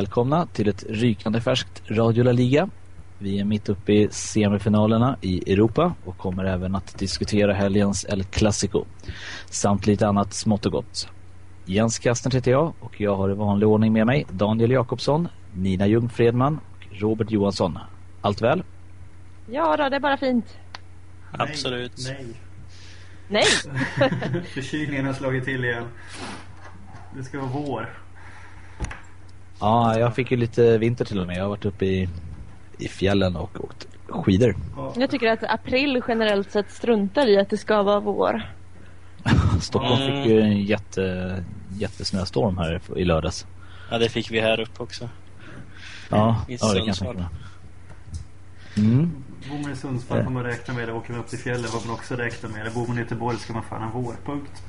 Välkomna till ett rykande färskt Radio La Liga. Vi är mitt uppe i semifinalerna i Europa och kommer även att diskutera helgens El Clasico samt lite annat smått och gott. Jens Kastner heter jag och jag har i vanlig ordning med mig Daniel Jakobsson, Nina Ljungfredman och Robert Johansson. Allt väl? Ja då, det är bara fint. Absolut. Nej. Nej! Förkylningen har slagit till igen. Det ska vara vår. Ja, jag fick ju lite vinter till och med. Jag har varit uppe i, i fjällen och åkt skidor. Ja. Jag tycker att april generellt sett struntar i att det ska vara vår. Stockholm Mm. fick ju en jätte, jättesnöstorm här i lördags. Ja, det fick vi här uppe också. Ja, I ja det kan jag tänka mig. Mm. Bor man i Sundsvall får man räkna med det. Åker man upp till fjällen får man också räkna med det. Bor man i Göteborg ska man fan ha vårpunkt.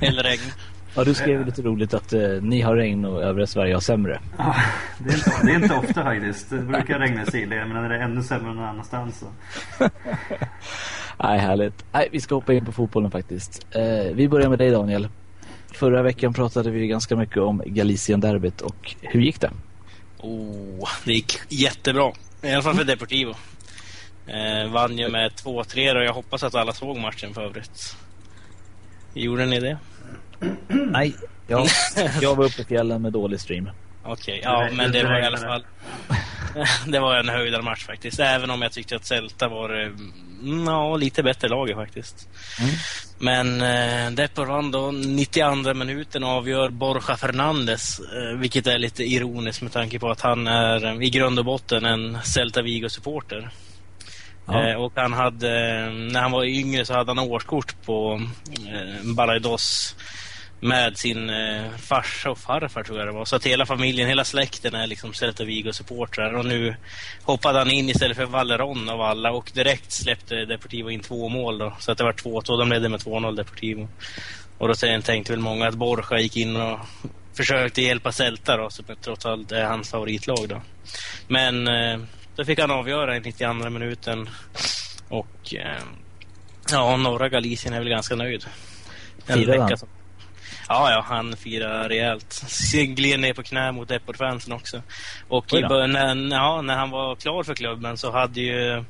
Eller regn. Ja, du skrev lite roligt att eh, ni har regn och övriga Sverige har sämre. Ja, det, är inte, det är inte ofta faktiskt. Det brukar regna i Sille. Men när det är ännu sämre någon annanstans så. Nej, härligt. Nej, vi ska hoppa in på fotbollen faktiskt. Eh, vi börjar med dig Daniel. Förra veckan pratade vi ganska mycket om Galicien-derbyt och hur gick det? Oh, det gick jättebra. I alla fall för Deportivo. Eh, vann ju med 2-3 och jag hoppas att alla såg matchen för övrigt. Gjorde ni det? Nej, jag, jag var uppe i fjällen med dålig stream. Okej, ja Det- men det var i alla fall... det var en höjdarmatch faktiskt. Även om jag tyckte att Celta var mm, ja, lite bättre laget faktiskt. Mm. Men eh, Depor vann då 92 minuten och avgör Borja Fernandes. Eh, vilket är lite ironiskt med tanke på att han är eh, i grund och botten en Celta Vigo-supporter. Ja. Eh, och han hade, eh, när han var yngre så hade han årskort på eh, Balaidos med sin eh, farsa och farfar tror jag det var. Så att hela familjen, hela släkten är liksom Celta Vigo-supportrar. Och nu hoppade han in istället för Valeron av alla och direkt släppte Deportivo in två mål då. Så att det var 2-2, de ledde med 2-0 Deportivo. Och då tänkte väl många att Borja gick in och försökte hjälpa Celta då, som trots allt är hans favoritlag då. Men eh, då fick han avgöra i 92 minuten. Och eh, ja, norra Galicien är väl ganska nöjd. En Firade vecka som- Ja, ja, han firar rejält. Sen Gled ner på knä mot Deport-fansen också. Och i början, när, ja, när han var klar för klubben så hade ju...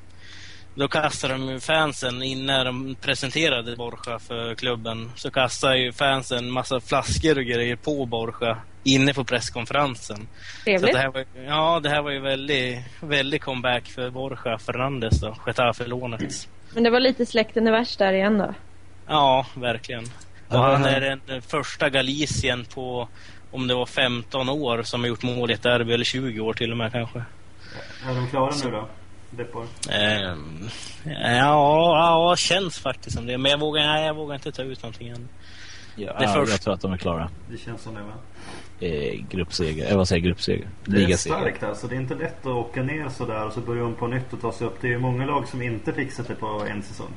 Då kastade de ju fansen, in när de presenterade Borja för klubben, så kastade ju fansen massa flaskor och grejer på Borja inne på presskonferensen. Så Trevligt. det här var, ja, det här var ju väldigt, väldigt comeback för Borja Fernandes då, Getafe-lånet. Men det var lite släkten är värst där igen då. Ja, verkligen. Och han är den första Galicien på, om det var 15 år, som har gjort mål i ett derby, eller 20 år till och med kanske. Är de klara nu då? Depor? Ehm, ja, ja, känns faktiskt som det. Men jag vågar, nej, jag vågar inte ta ut någonting än. Ja, Det är först- Jag tror att de är klara. Det känns som det va? Eh, gruppseger, eh, vad säger gruppseger? Det är Ligaseger. starkt alltså. Det är inte lätt att åka ner sådär och så börja om på nytt och ta sig upp. Det är ju många lag som inte fixat det på en säsong.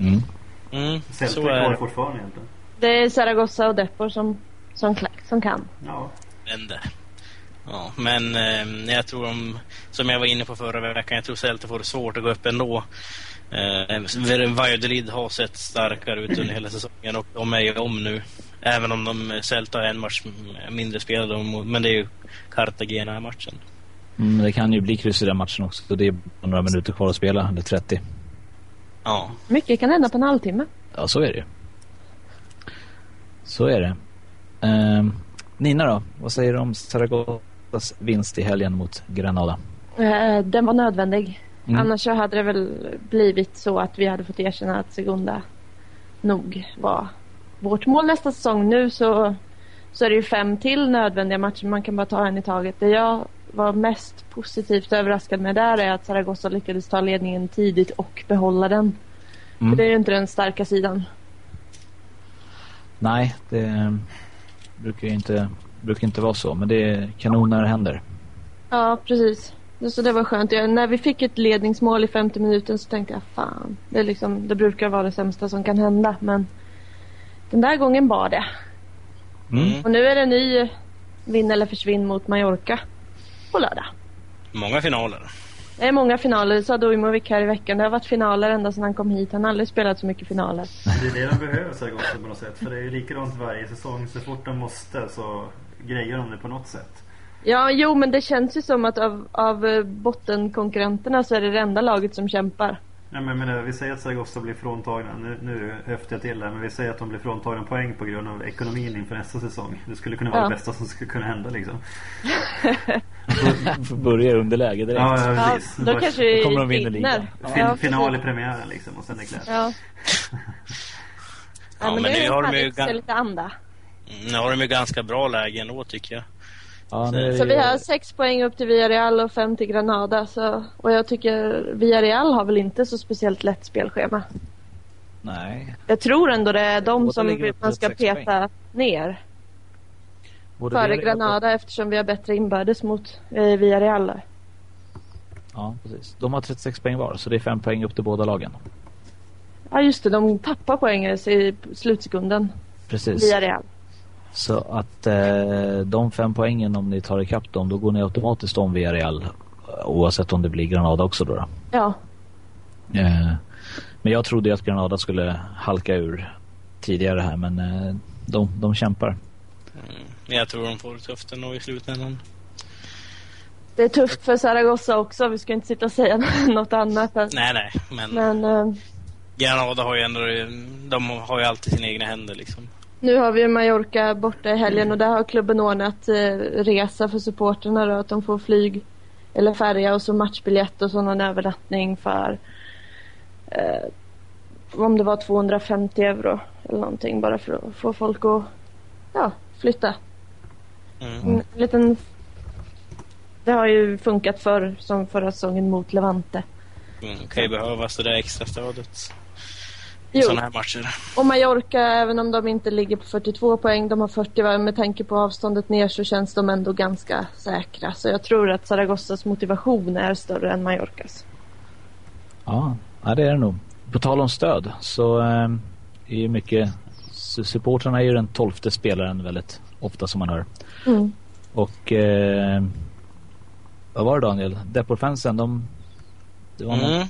Mm. Mm, Celta så är är kvar det. fortfarande egentligen. Det är Zaragoza och Depor som, som, som kan. Ja. Vände. Ja, men eh, jag tror de, som jag var inne på förra veckan, jag tror Celta får det svårt att gå upp ändå. Eh, Valladolid har sett starkare ut under hela säsongen och de är ju om nu. Även om de Celta har en match mindre spelade, men det är ju Cartagena i matchen. Mm, det kan ju bli kryss i den matchen också. Så det är några minuter kvar att spela, eller 30. Ja, Mycket kan hända på en halvtimme. Ja, så är det ju. Så är det. Ehm, Nina då? Vad säger du om Zaragozas vinst i helgen mot Granada? Eh, den var nödvändig. Mm. Annars så hade det väl blivit så att vi hade fått erkänna att Segunda nog var vårt mål nästa säsong. Nu så, så är det ju fem till nödvändiga matcher. Man kan bara ta en i taget. Det jag var mest positivt överraskad med där är att Zaragoza lyckades ta ledningen tidigt och behålla den. Mm. För det är ju inte den starka sidan. Nej, det brukar inte, brukar inte vara så. Men det är kanon när det händer. Ja, precis. Så det var skönt. Jag, när vi fick ett ledningsmål i 50 minuten så tänkte jag fan, det, är liksom, det brukar vara det sämsta som kan hända. Men den där gången var det. Mm. Och nu är det ny vinn eller försvinn mot Mallorca på lördag. många finaler. Det är många finaler, det sa Dujmovic här i veckan. Det har varit finaler ända sedan han kom hit. Han har aldrig spelat så mycket finaler. Det är det de behöver Zaragoza på något sätt. För det är ju likadant varje säsong. Så fort de måste så grejer om det på något sätt. Ja, jo men det känns ju som att av, av eh, bottenkonkurrenterna så är det det enda laget som kämpar. Ja, men, men, vi säger att Zaragoza blir fråntagna, nu, nu höftar jag till det, men vi säger att de blir fråntagna poäng på grund av ekonomin inför nästa säsong. Det skulle kunna vara Ja. det bästa som skulle kunna hända liksom. Får börja underläge direkt. Ja, ja Ja, precis. då Bara kanske Då kommer de vinna ligan. Ja, final i premiären liksom och sen är det klart. Ja. Ja, Ja, men, men det nu är har de ju härligt att se gan- lite anda. Nu har de ju ganska bra läge ändå tycker jag. Ja, nu Så vi har sex poäng upp till Villarreal och fem till Granada. Så, och jag tycker Villarreal har väl inte så speciellt lätt spelschema. Nej. Jag tror ändå det är de Båda som man ska peta ner Både före Granada eftersom vi har bättre inbördes mot eh, Villarreal. Ja, precis. De har 36 poäng var, så det är fem poäng upp till båda lagen. Ja just det, de tappar poäng i slutsekunden. Precis. Villarreal. Så att eh, de fem poängen om ni tar ikapp dem, då går ni automatiskt om Villarreal. Oavsett om det blir Granada också då. då. Ja, Eh, men jag trodde ju att Granada skulle halka ur tidigare här, men eh, de, de kämpar. Mm. Jag tror de får det tufft ändå i slutändan. det är tufft för Zaragoza också. Vi ska inte sitta och säga något annat. Men, Nej, nej, men, men eh, Granada har ju ändå, de har ju alltid sina egna händer liksom. Nu har vi Mallorca borta i helgen och där har klubben ordnat eh, resa för supporterna då. Att de får flyg eller färja och så matchbiljett och så någon övernattning för eh, om det var 250 euro eller någonting bara för att få folk att ja, flytta. Mm. En liten... Det har ju funkat förr, som förra säsongen mot Levante. Mm, kan ju behövas det där extra stödet Jo, sådana här matcher. och Mallorca, även om de inte ligger på 42 poäng, de har 40 va? med tanke på avståndet ner så känns de ändå ganska säkra. Så jag tror att Zaragozas motivation är större än Mallorcas. Ja, ja det är det nog. På tal om stöd så eh, är ju mycket su- supportrarna är ju den tolfte spelaren väldigt ofta som man hör. Mm. Och eh, vad var det Daniel? Depor-fansen de det var Mm.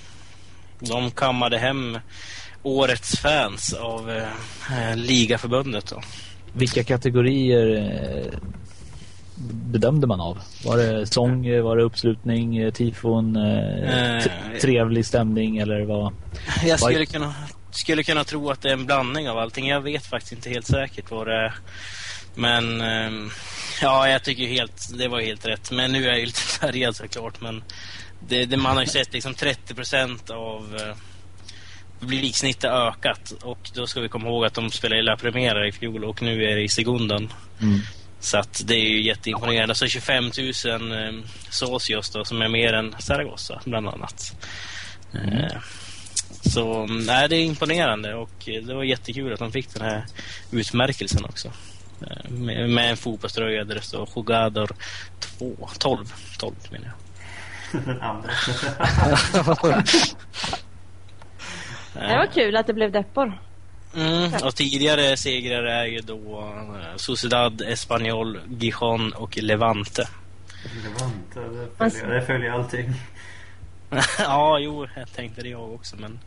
De kammade hem årets fans av eh, ligaförbundet då. vilka kategorier eh, bedömde man av? Var det sång, eh, var det uppslutning, eh, tifon, eh, Eh, trevlig stämning eller vad? Jag Vad- skulle kunna, skulle kunna tro att det är en blandning av allting. Jag vet faktiskt inte helt säkert vad det är. Men ehm, ja, jag tycker helt, det var helt rätt. Men nu är jag ju lite färgad såklart. Men det, det, man har ju sett liksom 30 procent av eh, publiksnittet ökat. Och då ska vi komma ihåg att de spelade i La Primera i fjol och nu är det i Segundan. Mm. Så att det är ju jätteimponerande. Så 25 000 eh, socios då, som är mer än Zaragoza bland annat. Eh, så nej, det är imponerande och eh, det var jättekul att de fick den här utmärkelsen också. Eh, med, med en fotbollströja där det står Jugador 2, 12, 12 menar jag. Den andra. Det var kul att det blev Depor. Mm, och tidigare segrare är ju då eh, Sociedad, Espanyol, Gijon och Levante. Levante, det följer, det följer allting. ja, jo, jag tänkte det jag också, men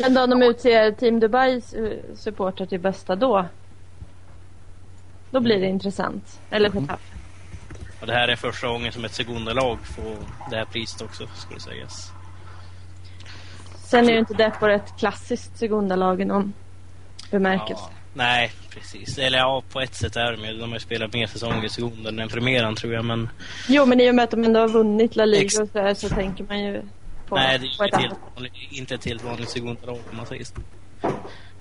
Men då de utser Team Dubais eh, supporter till bästa då. Då blir det intressant. Eller Getafe. och det här är första gången som ett sekundalag får det här priset också, skulle sägas. Sen är ju inte Depor ett klassiskt sekundalag i någon bemärkelse. Ja, nej, precis. Eller ja, på ett sätt är de ju. De har ju spelat mer säsonger i sekunden än premiären tror jag, men Jo, men i och med att de ändå har vunnit La Liga så, här, så tänker man ju på, nej, det är ju ett helt annat. inte ett helt vanligt sekundalag om man säger så.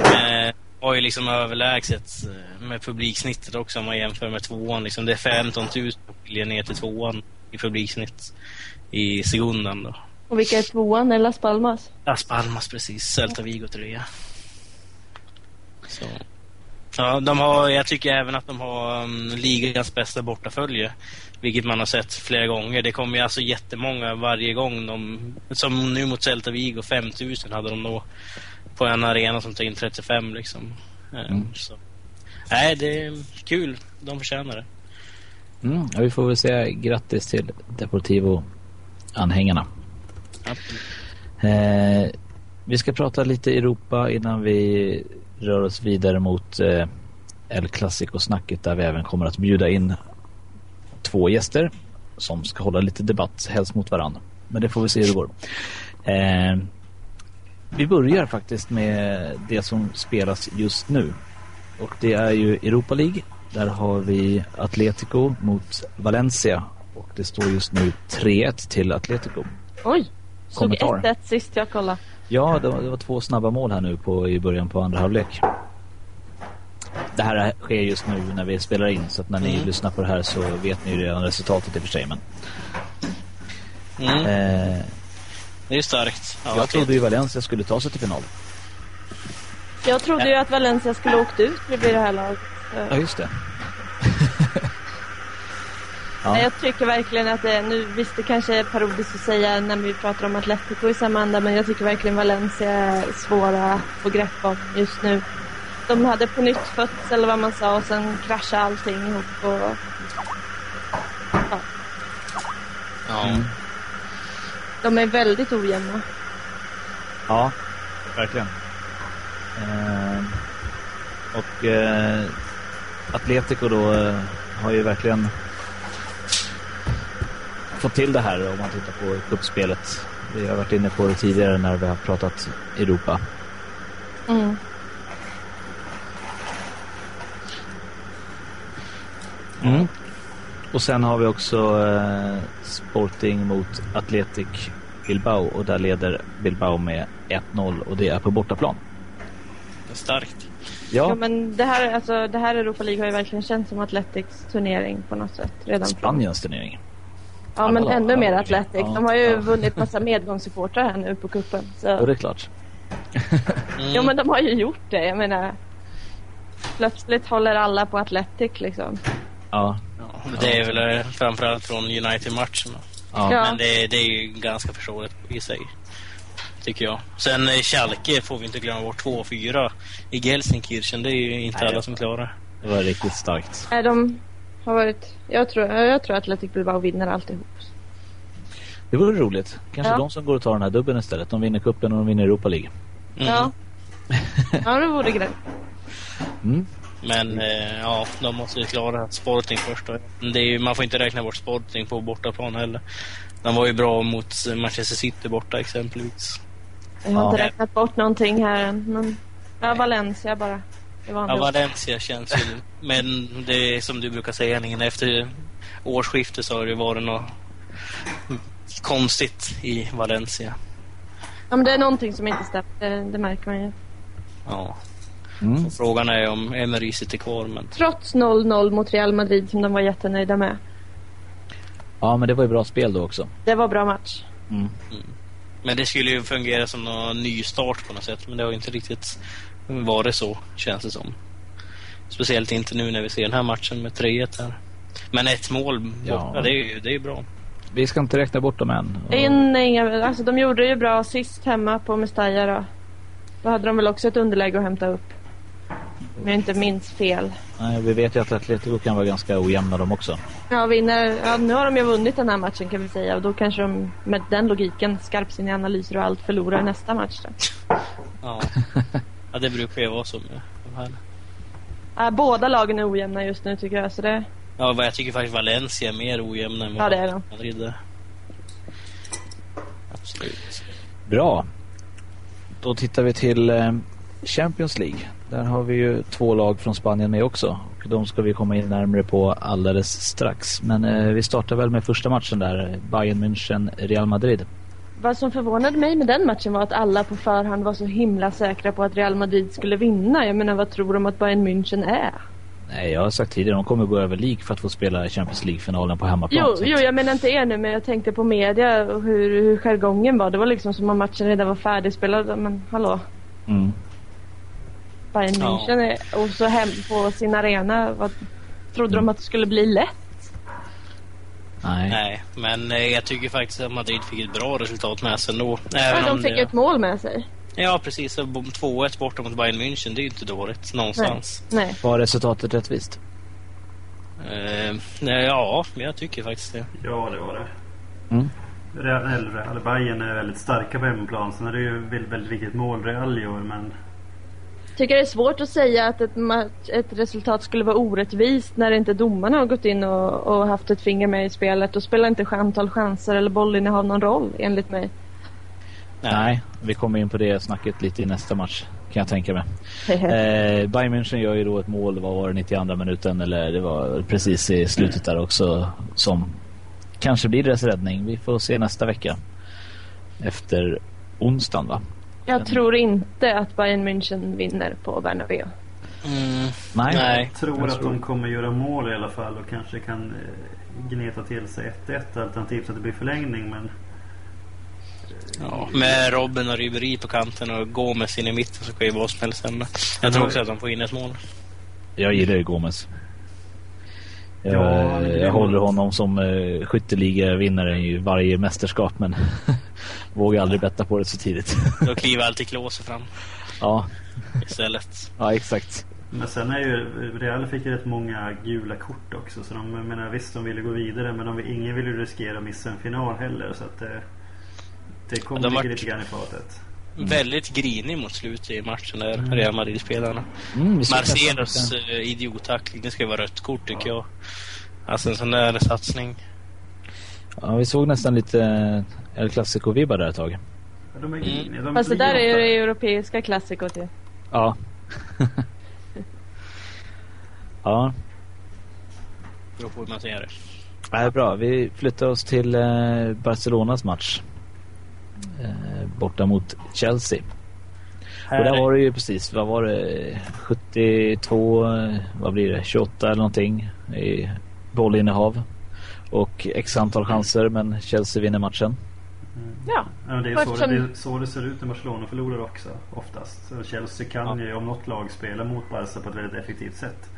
Eh, har ju liksom överlägset eh, med publiksnittet också om man jämför med tvåan. Liksom det är 15 000 skiljer ner till tvåan i publiksnitt i sekundan då. Och vilka är tvåan? Är Las Palmas? Las Palmas precis, Celta Vigo-tröja. Så. Ja, de har, jag tycker även att de har um, ligans bästa bortafölje. Vilket man har sett flera gånger. Det kommer ju alltså jättemånga varje gång. De, som nu mot Celta Vigo, 5000 hade de då på en arena som tar in 35 liksom. Eh, Mm. Så. Nej, det är kul. De förtjänar det. Mm, ja, vi får väl säga grattis till Deportivo-anhängarna. Eh, vi ska prata lite Europa innan vi rör oss vidare mot eh, El Clasico-snacket där vi även kommer att bjuda in två gäster som ska hålla lite debatt, helst mot varandra. Men det får vi se hur det går. Eh, vi börjar faktiskt med det som spelas just nu. Och det är ju Europa League. Där har vi Atletico mot Valencia. Och det står just nu 3-1 till Atletico. Oj! Stod Kommentar. 1-1 sist jag kollade. Ja, det var, det var två snabba mål här nu på, i början på andra halvlek. Det här sker just nu när vi spelar in så att när ni Mm. lyssnar på det här så vet ni ju redan resultatet i och för sig. Men, Mm. eh, Det är ju starkt. Ja, jag trodde ju Valencia skulle ta sig till final. Jag trodde ju att Valencia skulle åkt ut vid det här laget. Ja, just det. Ja, Jag tycker verkligen att det, nu visst det kanske är parodiskt att säga när vi pratar om Atletico i samma anda, men jag tycker verkligen Valencia är svåra att få grepp om just nu. De hade på nytt fötts eller vad man sa och sen kraschade allting ihop och ja, Ja. Mm. de är väldigt ojämna. ja verkligen. Eh, och eh, Atletico då eh, har ju verkligen fått till det här om man tittar på cupspelet. Vi har varit inne på det tidigare när vi har pratat Europa. Mm. Mm. Och sen har vi också eh, Sporting mot Athletic Bilbao och där leder Bilbao med 1-0 och det är på bortaplan. Starkt. Ja. Ja, men det här, alltså, det här Europa League har ju verkligen känts som Atletics turnering på något sätt. Redan från- Spaniens turnering. Ja, men Alla- ännu alla mer lag. Athletic. Ja, De har ju ja. vunnit massa medgångssupportrar här nu på kuppen. Så. det är klart. Mm. Ja, men de har ju gjort det. Jag menar, plötsligt håller alla på Athletic liksom. Ja, Ja, det är väl eh, framförallt från United-matcherna. ja. Ja. Men det, det är ju ganska förståeligt i sig. Tycker jag. Sen eh, Schalke får vi inte glömma bort 2-4 i Gelsenkirchen. Det är ju inte Nej, alla ja. som klarar. det var riktigt starkt. Nej, de har varit... Jag tror, jag tror Athletic Bilbao vinner alltihop. Det vore roligt. Kanske Ja. de som går och tar den här dubben istället. De vinner kuppen och de vinner Europa League. Mm. Ja. ja, det vore grej. Mm. Men eh, ja, de måste ju klara Sporting först. Då. Det är ju, man får inte räkna bort Sporting på bortaplan heller. De var ju bra mot Manchester City borta exempelvis. Jag har Ja. inte räknat bort någonting här än. Men, ja, Valencia bara. Det var Ja, Valencia känns ju... Men det är som du brukar säga Henning, efter årsskiftet så har det varit något konstigt i Valencia. ja, men det är någonting som inte stämmer. Det, det märker man ju. Ja. Mm. Frågan är om Emery sitter kvar, men... Trots 0-0 mot Real Madrid som de var jättenöjda med. Ja, men det var ju bra spel då också. Det var bra match. Mm. Men det skulle ju fungera som någon ny start på något sätt, men det har ju inte riktigt varit så, känns det som. Speciellt inte nu när vi ser den här matchen med 3-1 här. Men ett mål borta, Ja. det är ju det är ju bra. Vi ska inte räkna bort dem än. Och- inga, alltså, de gjorde ju bra sist hemma på Mestalla då. Då hade de väl också ett underläge att hämta upp. Om jag inte minns fel. Nej, vi vet ju att Atletico kan vara ganska ojämna de också. Ja, vinner, ja, nu har de ju vunnit den här matchen kan vi säga och då kanske de med den logiken, skarpsinniga analyser och allt, förlorar nästa match. Då. Ja, ja det brukar ju vara så med de här. Ja, båda lagen är ojämna just nu tycker jag. Så det, Ja, jag tycker faktiskt Valencia är mer ojämna än Ja, det är de. Madrid är. Absolut. Bra. Då tittar vi till eh, Champions League. Där har vi ju två lag från Spanien med också. Och de ska vi komma in närmare på alldeles strax. Men eh, vi startar väl med första matchen där. Bayern München, Real Madrid. Vad som förvånade mig med den matchen var att alla på förhand var så himla säkra på att Real Madrid skulle vinna. Jag menar, vad tror de att Bayern München är? Nej, jag har sagt tidigare, de kommer gå över League för att få spela Champions League-finalen på hemmaplan. Jo, jo, jag menar inte er nu, men jag tänkte på media och hur, hur jargongen var. Det var liksom som om matchen redan var färdigspelad. Men hallå, Mm. Bayern Ja. München är, och så hem på sin arena. Vad, trodde de att det skulle bli lätt? Nej. Nej, men eh, jag tycker faktiskt att Madrid fick ett bra resultat med sig ändå. Ja, Även de fick det... ett mål med sig. Ja, precis. Så bom- 2-1 borta mot Bayern München, det är ju inte dåligt någonstans. Nej. Var resultatet rättvist? Eh, nej, ja, jag tycker faktiskt det. Ja, det var det. Mm. Real, eller, eller Bayern är väldigt starka på hemmaplan. Sen är det ju väldigt, väldigt viktigt mål Real år, men tycker det är svårt att säga att ett, match, ett resultat skulle vara orättvist när inte domarna har gått in och, och haft ett finger med i spelet. Då spelar inte antal chanser eller bollinnehav någon roll enligt mig. Nej. Nej, vi kommer in på det snacket lite i nästa match kan jag tänka mig. eh, Bayern München gör ju då ett mål, vad var det, 92 minuten eller det var precis i slutet där också som kanske blir deras räddning. Vi får se nästa vecka. Efter onsdagen va? Jag tror inte att Bayern München vinner på Bernabéu. Mm. Nej. Nej. Jag tror att de kommer göra mål i alla fall och kanske kan eh, gneta till sig 1-1 alternativt att det blir förlängning men Ja, med Robben och Ribéry på kanten och Gomes in i mitten så kan ju vad som helst hända. Jag tror också att de får in ett mål. Jag gillar ju Gomes. Jag, Ja, jag håller honom som uh, skytteligavinnare i varje mästerskap men vågar aldrig betta på det så tidigt. Då kliver alltid Klose fram ja, istället. ja, exakt. Men sen är ju Real fick ju rätt många gula kort också så de jag menar visst de ville gå vidare men de, ingen ville riskera att missa en final heller så att det, det kommer De ligga vart- lite grann i fatet. Väldigt grinig mot slutet i matchen där, Real Madrid-spelarna. Mm, Marcelos uh, idiottackling, det ska ju vara rött kort tycker jag. Alltså en sån där satsning. Ja, vi såg nästan lite El Clasico-vibbar där ett tag. Ja, De är Mm. griniga. De Fast det där är ju det europeiska klassikot ju. Ja. ja, Beror på hur man ser det. det är bra. Vi flyttar oss till eh, Barcelonas match. Eh, borta mot Chelsea. Och där var det ju precis, vad var det, 72, eh, vad blir det, 28 eller någonting i bollinnehav. Och x antal chanser men Chelsea vinner matchen. Ja. Ja, men det är så, eftersom- det är så det ser ut när Barcelona förlorar också oftast. Så Chelsea kan Ja. ju om något lag spela mot Barca på ett väldigt effektivt sätt.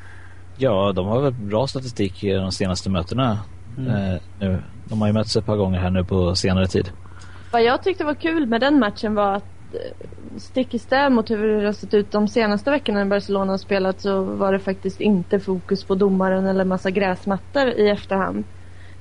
Ja, de har väl bra statistik i de senaste mötena Mm. eh, nu. De har ju mötts ett par gånger här nu på senare tid. Vad jag tyckte var kul med den matchen var att eh, stick i stäv mot hur det har sett ut de senaste veckorna när Barcelona har spelat så var det faktiskt inte fokus på domaren eller massa gräsmattor i efterhand.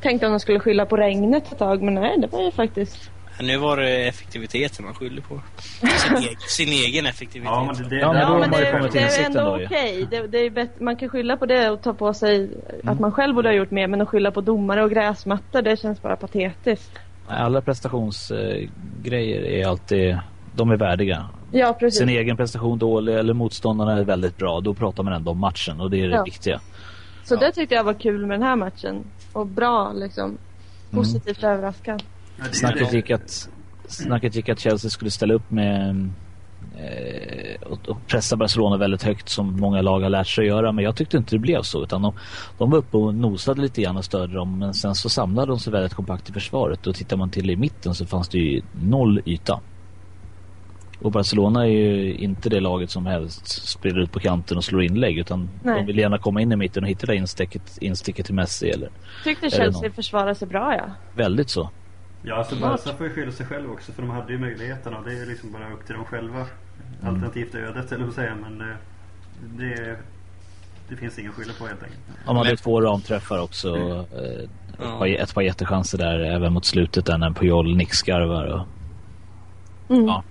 Tänkte om de skulle skylla på regnet ett tag men nej det var ju faktiskt Nu var det effektiviteten man skyllde på. Sin, egen, sin egen effektivitet. Ja men det, det, Ja, men då det, till det är ändå okej. Det, det är bättre, man kan skylla på det och ta på sig att man själv borde ha gjort mer men att skylla på domare och gräsmattor det känns bara patetiskt. Alla prestationsgrejer är alltid, de är värdiga. Ja precis. Sin egen prestation dålig eller motståndarna är väldigt bra, då pratar man ändå om matchen och det är det Ja. viktiga. Så Ja. det tyckte jag var kul med den här matchen. Och bra liksom. Positivt överraskad. ja, det är Snacket gick, att, snacket gick att Chelsea skulle ställa upp med eh, och, och pressa Barcelona väldigt högt som många lag har lärt sig att göra. Men jag tyckte inte det blev så. Utan de, de var uppe och nosade lite grann och störde dem. Men sen så samlade de sig väldigt kompakt i försvaret. Och tittar man till i mitten så fanns det ju noll yta. Och Barcelona är ju inte det laget som helst sprider ut på kanten och slår inlägg. Utan Nej. de vill gärna komma in i mitten och hitta det insticket, insticket till Messi. Eller Tyckte det Chelsea någon? försvarade sig bra ja. väldigt så. Ja alltså Barca får ju skylla sig själv också för de hade ju möjligheterna och det är ju liksom bara upp till dem själva. Alternativt ödet eller vad säga men det, det, det finns ingen skylla på helt enkelt. De hade Men- två ramträffar också. Mm. Eh, ett, Ja. par, ett par jättechanser där även mot slutet där när Puyol nickskarvar. Och, Mm. Ja.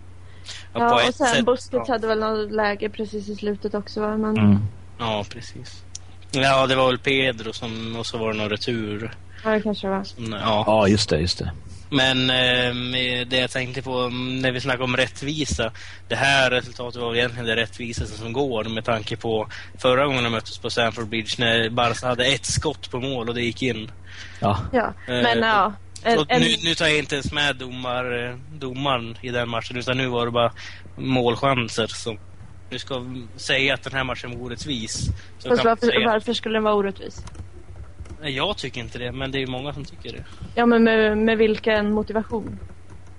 Ja, på Ja, och sen sätt, Busquets ja. hade väl något läge precis i slutet också va? Men, mm. Ja, precis. Ja, det var väl Pedro som, och så var det någon retur. Ja det kanske var. Som, ja. Ja, just det, just det. Men eh, det jag tänkte på mm, när vi snackar om rättvisa. Det här resultatet var egentligen det rättvisaste som går med tanke på förra gången de möttes på Stamford Bridge när Barca hade ett skott på mål och det gick in. Ja, Ja, Eh, men ja. En, en, nu, nu tar jag inte ens med domar, domaren i den matchen utan nu var det bara målchanser som nu ska säga att den här matchen var orättvis. Så fast varför, varför skulle den vara orättvis? Jag tycker inte det, men det är ju många som tycker det. Ja men med, med vilken motivation?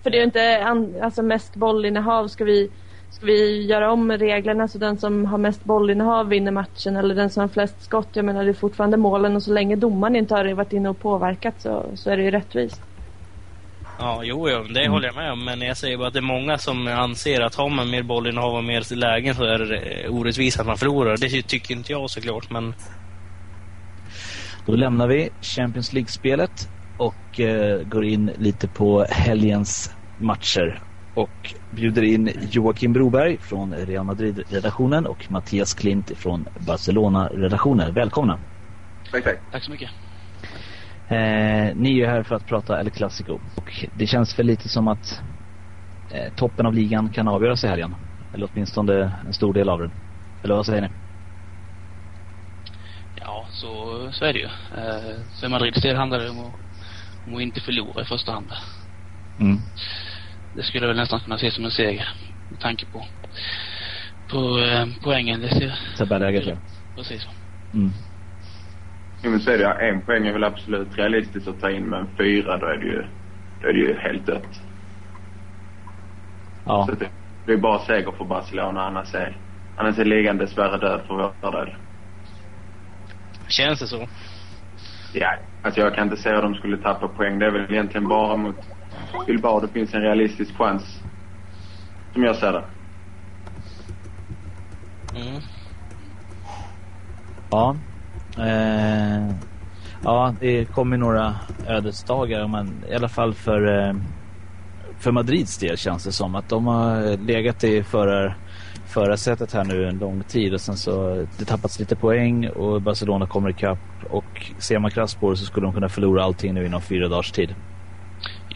För det är ju inte an, alltså mest bollinnehav. Ska vi, ska vi göra om reglerna så den som har mest bollinnehav vinner matchen eller den som har flest skott? Jag menar det är fortfarande målen och så länge domaren inte har varit inne och påverkat så, så är det ju rättvist. Ja, jo, jo det håller jag med om. Men jag säger bara att det är många som anser att har man mer bollinnehav och mer lägen så är det orättvist att man förlorar. Det ty- tycker inte jag såklart, men då lämnar vi Champions League-spelet och eh, går in lite på helgens matcher. Och bjuder in Joakim Broberg från Real Madrid-redaktionen och Mattias Klint från Barcelona-redaktionen. Välkomna! Tack, tack. Tack så mycket. Eh, ni är här för att prata El Clasico och det känns för lite som att eh, toppen av ligan kan avgöras i helgen. Eller åtminstone en stor del av den. Eller vad säger ni? Ja, så, så är det ju. Eh, för Madrids del handlar det om att, om att inte förlora i första hand. Mm. Det skulle jag väl nästan kunna se som en seger med tanke på, på eh, poängen. Det ser, Tabelläget ja. precis. Mm. Jo, men så är det. En poäng är väl absolut realistiskt att ta in, men fyra då är det ju, då är det ju helt dött. Ja, Så det, det är bara seger för Barcelona, annars är, annars är ligan dessvärre död för vår del. Känns det så? Ja, alltså jag kan inte säga att de skulle tappa poäng. Det är väl egentligen bara mot Bilbao det finns en realistisk chans. Som jag ser det. Mm. ja. Eh, ja, det kommer några ödesdagar men i alla fall för eh, för Madrids del känns det som att de har legat i förar, förarsätet här nu en lång tid och sen så det tappats lite poäng och Barcelona kommer ikapp och ser man krasst på det så skulle de kunna förlora allting nu inom fyra dagars tid.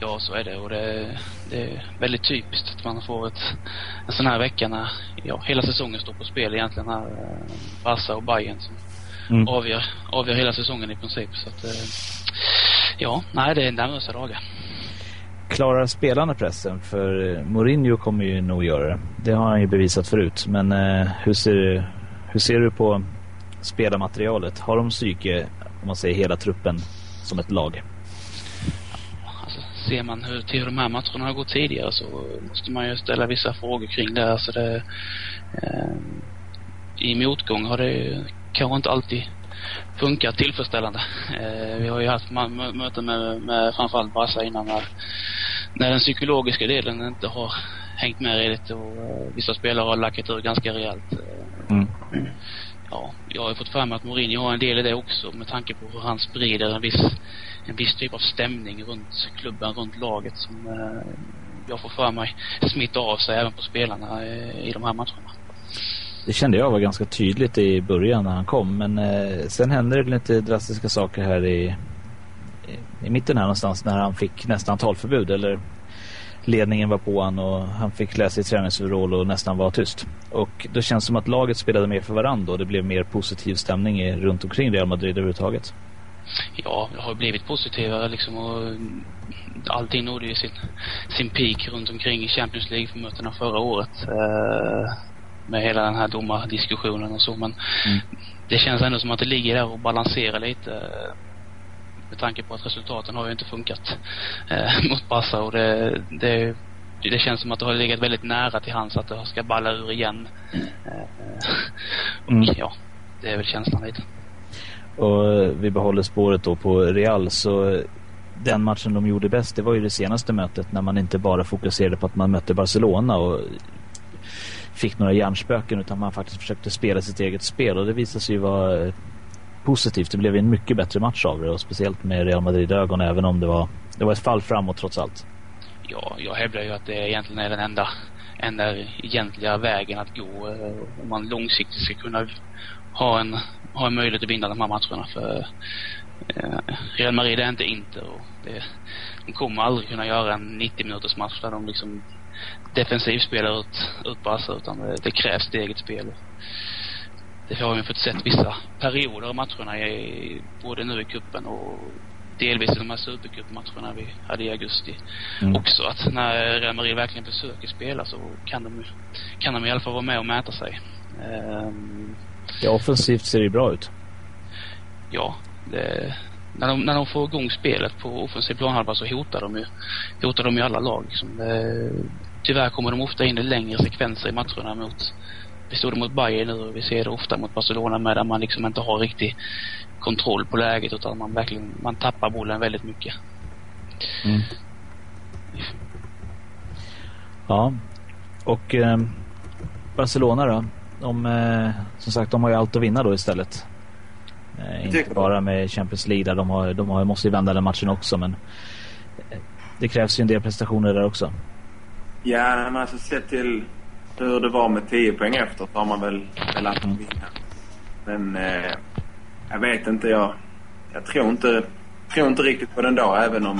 Ja, så är det. Och det, det är väldigt typiskt att man får ett, en sån här vecka när ja, hela säsongen står på spel egentligen. Här, eh, Barca och Bayern som Mm. avgör, avgör hela säsongen i princip. Så att, eh, ja, nej, det är nervösa dagar. Klarar spelarna pressen? För eh, Mourinho kommer ju nog göra det. Det har han ju bevisat förut. Men eh, hur, ser, hur ser du på spelarmaterialet? Har de psyke, om man säger hela truppen, som ett lag? Ser man hur, till de här matcherna har gått tidigare så måste man ju ställa vissa frågor kring det. Alltså det eh, I motgång har det kanske inte alltid funkat tillfredsställande. Eh, vi har ju haft möten med, med framförallt Barca innan när, när den psykologiska delen inte har hängt med riktigt och eh, vissa spelare har lackat ur ganska rejält. Eh, Mm. ja, jag har ju fått mig att Mourinho har en del i det också med tanke på hur han sprider en viss, en viss typ av stämning runt klubben, runt laget som eh, jag får för mig smittar av sig även på spelarna eh, i de här matcherna. Det kände jag var ganska tydligt i början när han kom. Men eh, sen hände det lite drastiska saker här i, i, i mitten här någonstans när han fick nästan talförbud. Eller ledningen var på han och han fick läsa i träningsoverall och nästan var tyst. Och då känns det som att laget spelade mer för varandra och det blev mer positiv stämning runt omkring Real Madrid överhuvudtaget. Ja, det har blivit positivare liksom och allting nådde ju sin, sin peak runt omkring i Champions League-mötena förra året. Eh, med hela den här domardiskussionen och så men Mm. det känns ändå som att det ligger där och balanserar lite eh, med tanke på att resultaten har ju inte funkat eh, mot Barca och det, det det känns som att det har legat väldigt nära till hands att det ska balla ur igen. Eh, och Mm. ja, det är väl känslan lite. Och vi behåller spåret då på Real så den matchen de gjorde bäst det var ju det senaste mötet när man inte bara fokuserade på att man mötte Barcelona och fick några hjärnspöken utan man faktiskt försökte spela sitt eget spel och det visade sig ju vara positivt. Det blev en mycket bättre match av det och speciellt med Real Madrid-ögon även om det var, det var ett fall framåt trots allt. Ja, jag hävdar ju att det egentligen är den enda, enda egentliga vägen att gå eh, om man långsiktigt ska kunna ha en, ha en möjlighet att vinna de här matcherna. För eh, Real Madrid är inte Inter och det, de kommer aldrig kunna göra en 90 minuters match där de liksom defensivt spelar ut, ut Barca utan det, det krävs ett eget spel. Det har vi fått sett vissa perioder av matcherna i, både nu i kuppen och delvis i de här supercupmatcherna vi hade i augusti Mm. också. Att när Real Madrid verkligen försöker spela så kan de, kan de i alla fall vara med och mäta sig. Ehm, Ja, offensivt ser det ju bra ut. ja, det, när, de, när de får igång spelet på offensiv planhalva så hotar de ju, hotar de ju alla lag. Liksom. Det, tyvärr kommer de ofta in i längre sekvenser i matcherna mot vi stod det mot Bayern nu och vi ser det ofta mot Barcelona med där man liksom inte har riktig kontroll på läget utan man verkligen, man tappar bollen väldigt mycket. Mm. Ja, och eh, Barcelona då? De, eh, som sagt, de har ju allt att vinna då istället. Eh, inte bara med Champions League där de, har, de har, måste ju vända den matchen också men eh, det krävs ju en del prestationer där också. Ja, men alltså sett till hur det var med 10 poäng efter så har man väl velat vinna. Men eh, jag vet inte. Jag, jag tror inte, tror inte riktigt på den då även om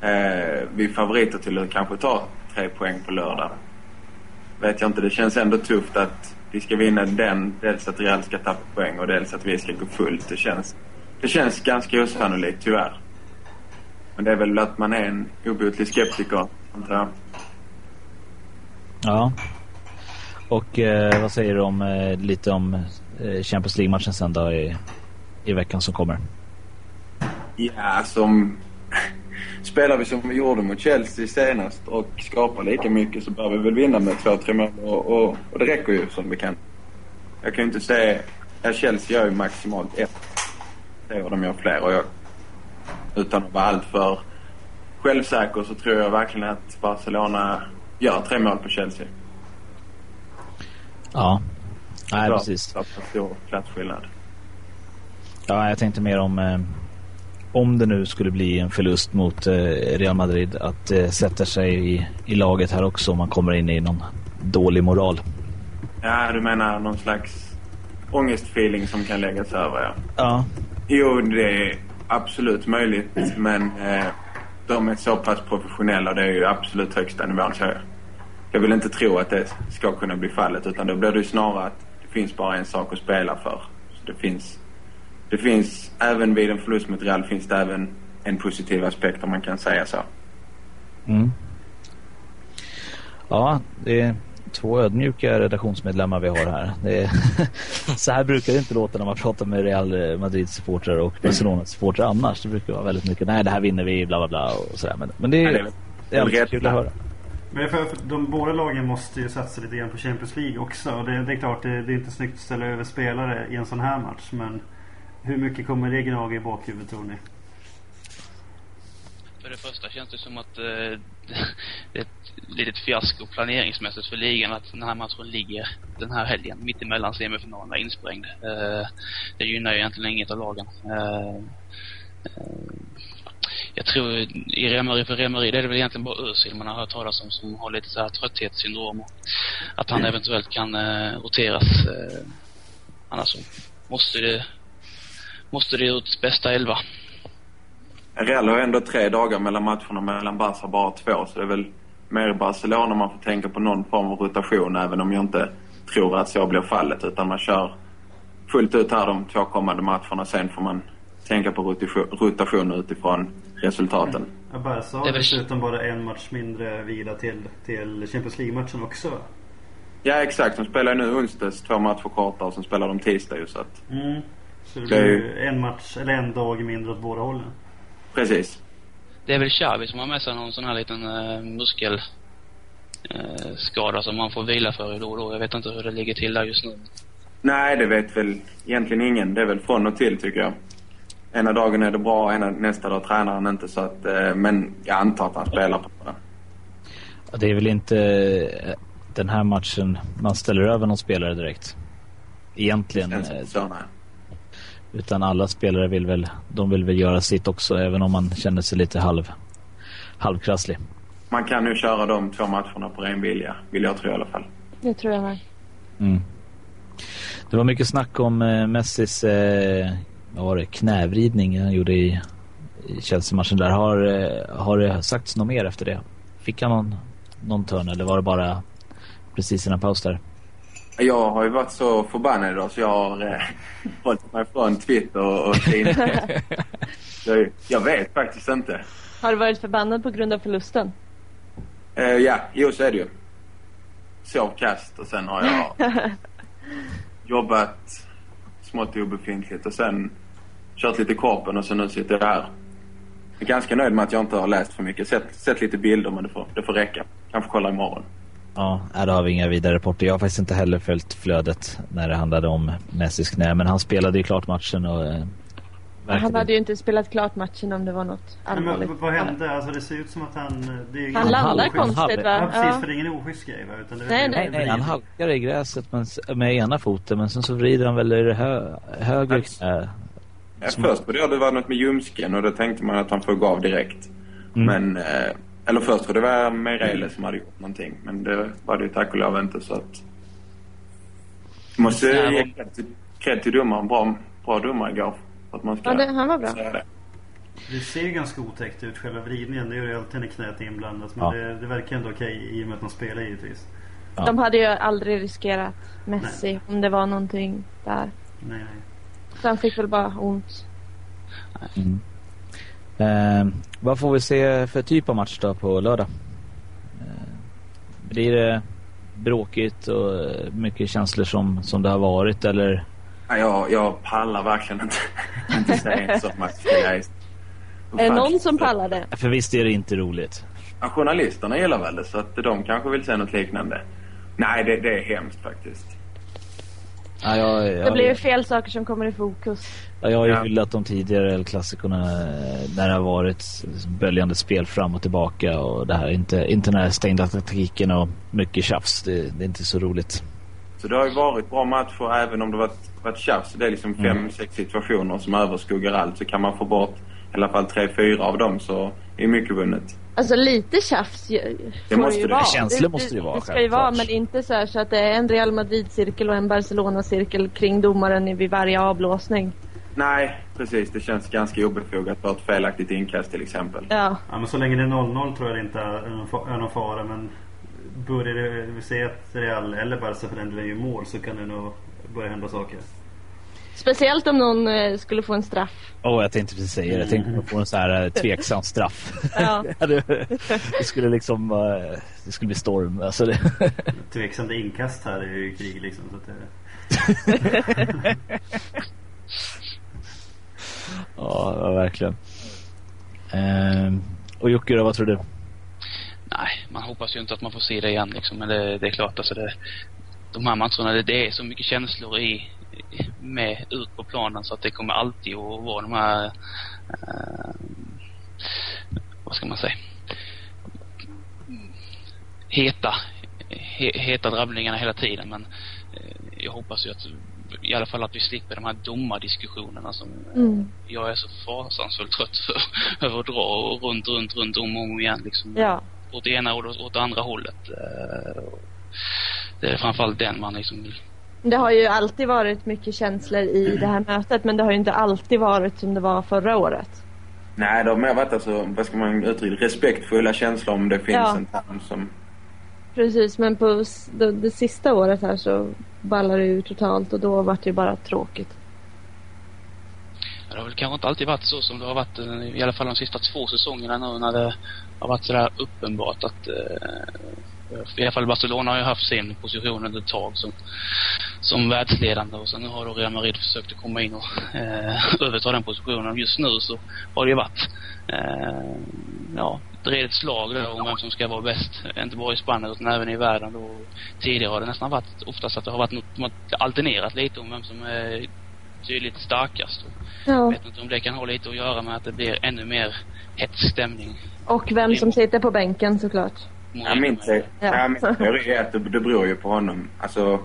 eh, vi är favoriter till att kanske ta tre poäng på lördag. Vet jag inte. Det känns ändå tufft att vi ska vinna den. Dels att Real ska tappa poäng och dels att vi ska gå fullt. Det känns, det känns ganska osannolikt tyvärr. Men det är väl att man är en obotlig skeptiker, antar jag. Ja. Och eh, vad säger du om eh, lite om eh, Champions League-matchen sen då i, i veckan som kommer? Ja, som... Spelar vi som vi gjorde mot Chelsea senast och skapar lika mycket så bör vi väl vinna med två, tre mål. Och, och, och det räcker ju som bekant. Jag kan ju inte säga... Ja, Chelsea gör ju maximalt ett. Det gör de gör fler. Och jag, utan att vara alltför självsäker så tror jag verkligen att Barcelona gör tre mål på Chelsea. Ja, nej Bra. precis. Så att stor klassskillnad. Ja, jag tänkte mer om eh, om det nu skulle bli en förlust mot eh, Real Madrid att eh, sätta sig i, i laget här också om man kommer in i någon dålig moral. Ja, du menar någon slags ångestfeeling som kan läggas över, ja. Ja, Jo, det är absolut möjligt, men eh, de är så pass professionella och det är ju absolut högsta nivån. Så jag, jag vill inte tro att det ska kunna bli fallet, utan då blir det ju snarare att det finns bara en sak att spela för. Så det finns, det finns, även vid en förlust mot Real finns det även en positiv aspekt om man kan säga så. Mm. Ja, det är två ödmjuka redaktionsmedlemmar vi har här. Det är så här brukar det inte låta när man pratar med Real Madrids supportrar och Barcelonas supportrar annars. Det brukar vara väldigt mycket, nej det här vinner vi, bla bla bla och sådär. Men, men det Ja, är, det är väl- det är alltid rätt. kul att höra. Men för, för de båda lagen måste ju satsa lite grann på Champions League också. Och det, det är klart, det, det är inte snyggt att ställa över spelare i en sån här match. Men hur mycket kommer det gnaga i bakhuvudet tror ni? För det första känns det som att eh, det är ett litet fiasko planeringsmässigt för ligan att den här matchen ligger den här helgen mitt emellan semifinalerna insprängd. Eh, det gynnar ju egentligen inget av lagen. Eh, eh, jag tror i Real Madrid, för Real Madrid är det väl egentligen bara Özil man har hört talas om som har lite så här trötthetssyndrom och att han eventuellt kan eh, roteras. Eh, annars så måste det måste det ut bästa elva. Real har ändå tre dagar mellan matcherna, mellan Barca bara två. Så det är väl mer Barcelona man får tänka på någon form av rotation, även om jag inte tror att så blir fallet. Utan man kör fullt ut här de två kommande matcherna. Sen får man tänka på rotation, rotation utifrån resultaten. Ja, Barca har dessutom bara en match mindre vila till, till Champions League-matchen också va? Ja, exakt. De spelar ju nu onsdags två matcher korta och sen spelar de tisdag ju så att... Mm. Så det Det blir ju- en match, eller en dag mindre åt båda hållen. Precis. Det är väl Xavi som har med sig någon sån här liten uh, muskel eh, skada som man får vila för då och då. Jag vet inte hur det ligger till där just nu. Nej, det vet väl egentligen ingen. Det är väl från och till tycker jag. Ena dagen är det bra, ena, nästa dag tränar han inte så att... Eh, men jag antar att han spelar på det. Ja, Det är väl inte den här matchen man ställer över någon spelare direkt. Egentligen. Känns eh, inte så, nej. Utan alla spelare vill väl, de vill väl göra sitt också även om man känner sig lite halv, halvkrasslig. Man kan ju köra de två matcherna på ren vilja, vill jag tro i alla fall. Det tror jag med. Mm. Det var mycket snack om eh, Messis eh, vad var det, knävridning han gjorde i, i Chelsea-matchen där. Har, eh, har det sagts något mer efter det? Fick han någon, någon törn eller var det bara precis innan paus där? Jag har ju varit så förbannad idag så jag har eh, hållit mig från Twitter och, och. Så jag vet faktiskt inte. Har du varit förbannad på grund av förlusten? Eh, ja, jo så är det ju. Sov kast och sen har jag jobbat smått obefintligt och sen kört lite korpen och sen nu sitter jag här. Jag är ganska nöjd med att jag inte har läst för mycket. Sett, sett lite bilder men det får, det får räcka. Kanske kolla imorgon. Ja, då har vi inga vidare rapporter. Jag har faktiskt inte heller följt flödet när det handlade om Messis knä. Men han spelade ju klart matchen och eh, Han hade ju inte spelat klart matchen om det var något Men, allvarligt. vad, vad hände? Alltså det ser ut som att han... Det är ju Han ingen landar konstigt han- Ja va? precis, Ja. för det är ingen oschysst grej va? Utan det, Nej, nej. det- Nej, han halkar i gräset men, med ena foten men sen så vrider han väl i det hö, höger knä. Ja, först trodde jag det var något med ljumsken och då tänkte man att han får gå av direkt. Mm. Men eh, Eller först tror det var Merele som hade gjort någonting. Men det var det ju tack och lov inte så att... Måste Ja, ge cred till, cred till domaren. Bra, bra domare igår. För att man ska Ja, det, han var bra. det. Det ser ganska otäckt ut själva vridningen. Det är ju alltid när knät är inblandat. Men Ja. det, det verkar ändå okej i och med att de spelar givetvis. Ja. De hade ju aldrig riskerat Messi om det var någonting där. Nej, nej. Så han fick väl bara ont. Mm. Eh, vad får vi se för typ av match då på lördag? Eh, blir det bråkigt och mycket känslor som, som det har varit eller? Ja, jag, jag pallar verkligen inte, inte se en sån match. ska jag säga. Är det någon som pallar det? För visst är det inte roligt. Ja, journalisterna gillar väl det så att de kanske vill se något liknande. Nej, det, det är hemskt faktiskt. Ja, jag, jag, Det blir ju fel saker som kommer i fokus. ja, jag har ju Ja. hyllat de tidigare El-klassikerna eh, när det har varit böljande spel fram och tillbaka och det här inte, inte den här stängda taktiken och mycket tjafs. Det, det är inte så roligt. Så det har ju varit bra matcher även om det varit, varit tjafs. Det är liksom fem, Mm. sex situationer som överskuggar allt. Så kan man få bort i alla fall tre, fyra av dem så är mycket vunnet. Alltså lite tjafs ju- får måste ju det. vara. Känslor måste det vara, Det ska ju vara, men inte så, här så att det är en Real Madrid-cirkel och en Barcelona-cirkel kring domaren i- vid varje avblåsning. Nej, precis. Det känns ganska obefogat för ett felaktigt inkast till exempel. Ja. Ja, men så länge det är 0-0 tror jag det inte är någon, fara. Men börjar det, vi se att Real eller Barca för den gör mål så kan det nog börja hända saker. Speciellt om någon eh, skulle få en straff. Åh, jag tänkte precis säga det. Jag tänkte få en sån här eh, tveksam straff. Ja. Det, det skulle liksom, eh, det skulle bli storm. Alltså det, Tveksamma inkast här är ju krig liksom. Så att det, ja, verkligen. Ehm, och Jocke vad tror du? Nej, man hoppas ju inte att man får se det igen liksom. Men det, det är klart alltså det, de här matcherna, det, det är så mycket känslor i, med ut på planen så att det kommer alltid att vara de här, eh, vad ska man säga, heta, he, heta drabbningarna hela tiden. Men eh, jag hoppas ju att i alla fall att vi slipper de här domardiskussionerna som eh, Mm. jag är så fasansfullt trött för, över att dra runt, runt, runt om och om igen liksom Ja. åt det ena och åt det andra hållet. Eh, och Det är framförallt den man liksom vill... Det har ju alltid varit mycket känslor i det här mötet men det har ju inte alltid varit som det var förra året. Nej, det har mer varit alltså, vad ska man uttrycka respektfulla känslor om det finns Ja. en term som... Precis, men på det, det sista året här så ballade det ur totalt och då var det ju bara tråkigt. Det har väl kanske inte alltid varit så som det har varit eh, i alla fall de sista två säsongerna nu när det har varit sådär uppenbart att eh, i alla fall Barcelona har ju haft sin position under ett tag som, som världsledande och sen nu har då Real Madrid försökt att komma in och eh, överta den positionen. Just nu så har det ju varit eh, ja, ett redigt slag där om vem som ska vara bäst. Inte bara i Spanien utan även i världen då. Tidigare har det nästan varit oftast att det har varit något, något alternerat lite om vem som är tydligt starkast. Ja. jag vet inte om det kan ha lite att göra med att det blir ännu mer hetsk stämning. Och vem som sitter på bänken såklart. Ja, min, te- Ja. ja. min teori är att det, det beror ju på honom. Alltså,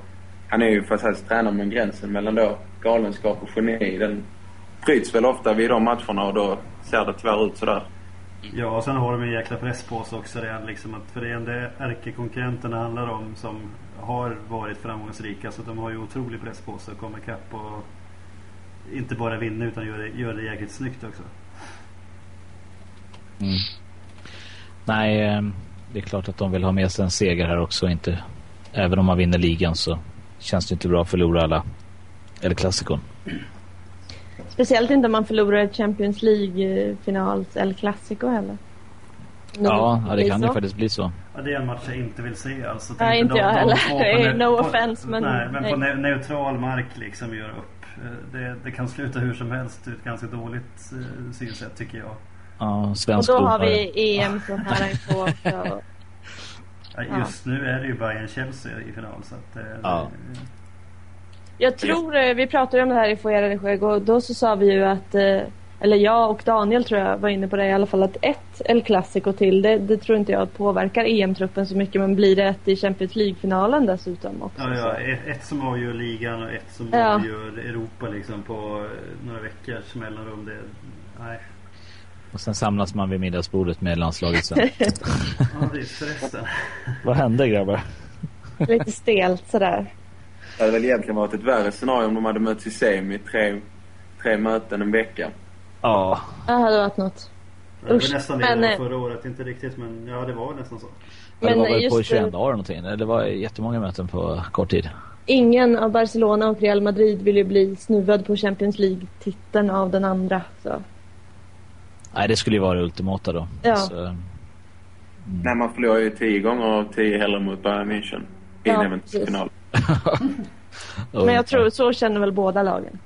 han är ju fantastisk tränare men gränsen mellan då galenskap och geni den bryts väl ofta vid de matcherna och då ser det tyvärr ut sådär. Ja, och sen har de en jäkla press på sig också redan liksom att för det är det ärkekonkurrenterna handlar om som har varit framgångsrika så att de har ju otrolig press på sig att komma ikapp och inte bara vinna utan göra det, göra det jäkligt snyggt också. Mm. Nej, eh, det är klart att de vill ha med sig en seger här också. Inte, även om man vinner ligan så känns det inte bra att förlora alla. Eller klassikon. Speciellt inte om man förlorar ett Champions League-finals El Clasico heller. Ja, ja, det kan ju faktiskt bli så. Ja, det är en match jag inte vill se alltså. Nej, inte de- jag heller. no på- offense, men Nej, men nej. på ne- neutral mark liksom göra upp. Eh, Det, det kan sluta hur som helst. Ett ganska dåligt eh, synsätt tycker jag. Ja, Och svensk då har vi EM så nära inpå också. Ja, Ja. Just nu är det ju Bayern-Chelsea i final så att... eh, Ja. det- Jag tror, eh, vi pratade om det här i Foyer och då så sa vi ju att, eh, eller jag och Daniel tror jag var inne på det i alla fall, att ett El Clasico till, det, det tror inte jag påverkar EM-truppen så mycket men blir det ett i Champions League-finalen dessutom också? Ja, ja, så. ett, ett som avgör ligan och ett som Ja. avgör Europa liksom på några veckors mellanrum. Det, nej. Och sen samlas man vid middagsbordet med landslaget sen. Ja, det är förresten. Vad hände grabbar? Lite stelt sådär. Det hade väl egentligen varit ett värre scenario om de hade mötts i semi tre, tre möten en vecka. Ja, Det hade varit något. Det var Usch, nästan men, det eh, förra året. Inte riktigt men ja det var nästan så. det var väl just på 21 det- dagar någonting. Det var jättemånga möten på kort tid. Ingen av Barcelona och Real Madrid vill ju bli snuvad på Champions League-titeln av den andra. Så. Nej, det skulle ju vara det ultimata då. Ja. Så, Nej, man förlorar ju tio gånger av tio hellre mot Bayern München i Ja, en final. Men jag tror så känner väl båda lagen.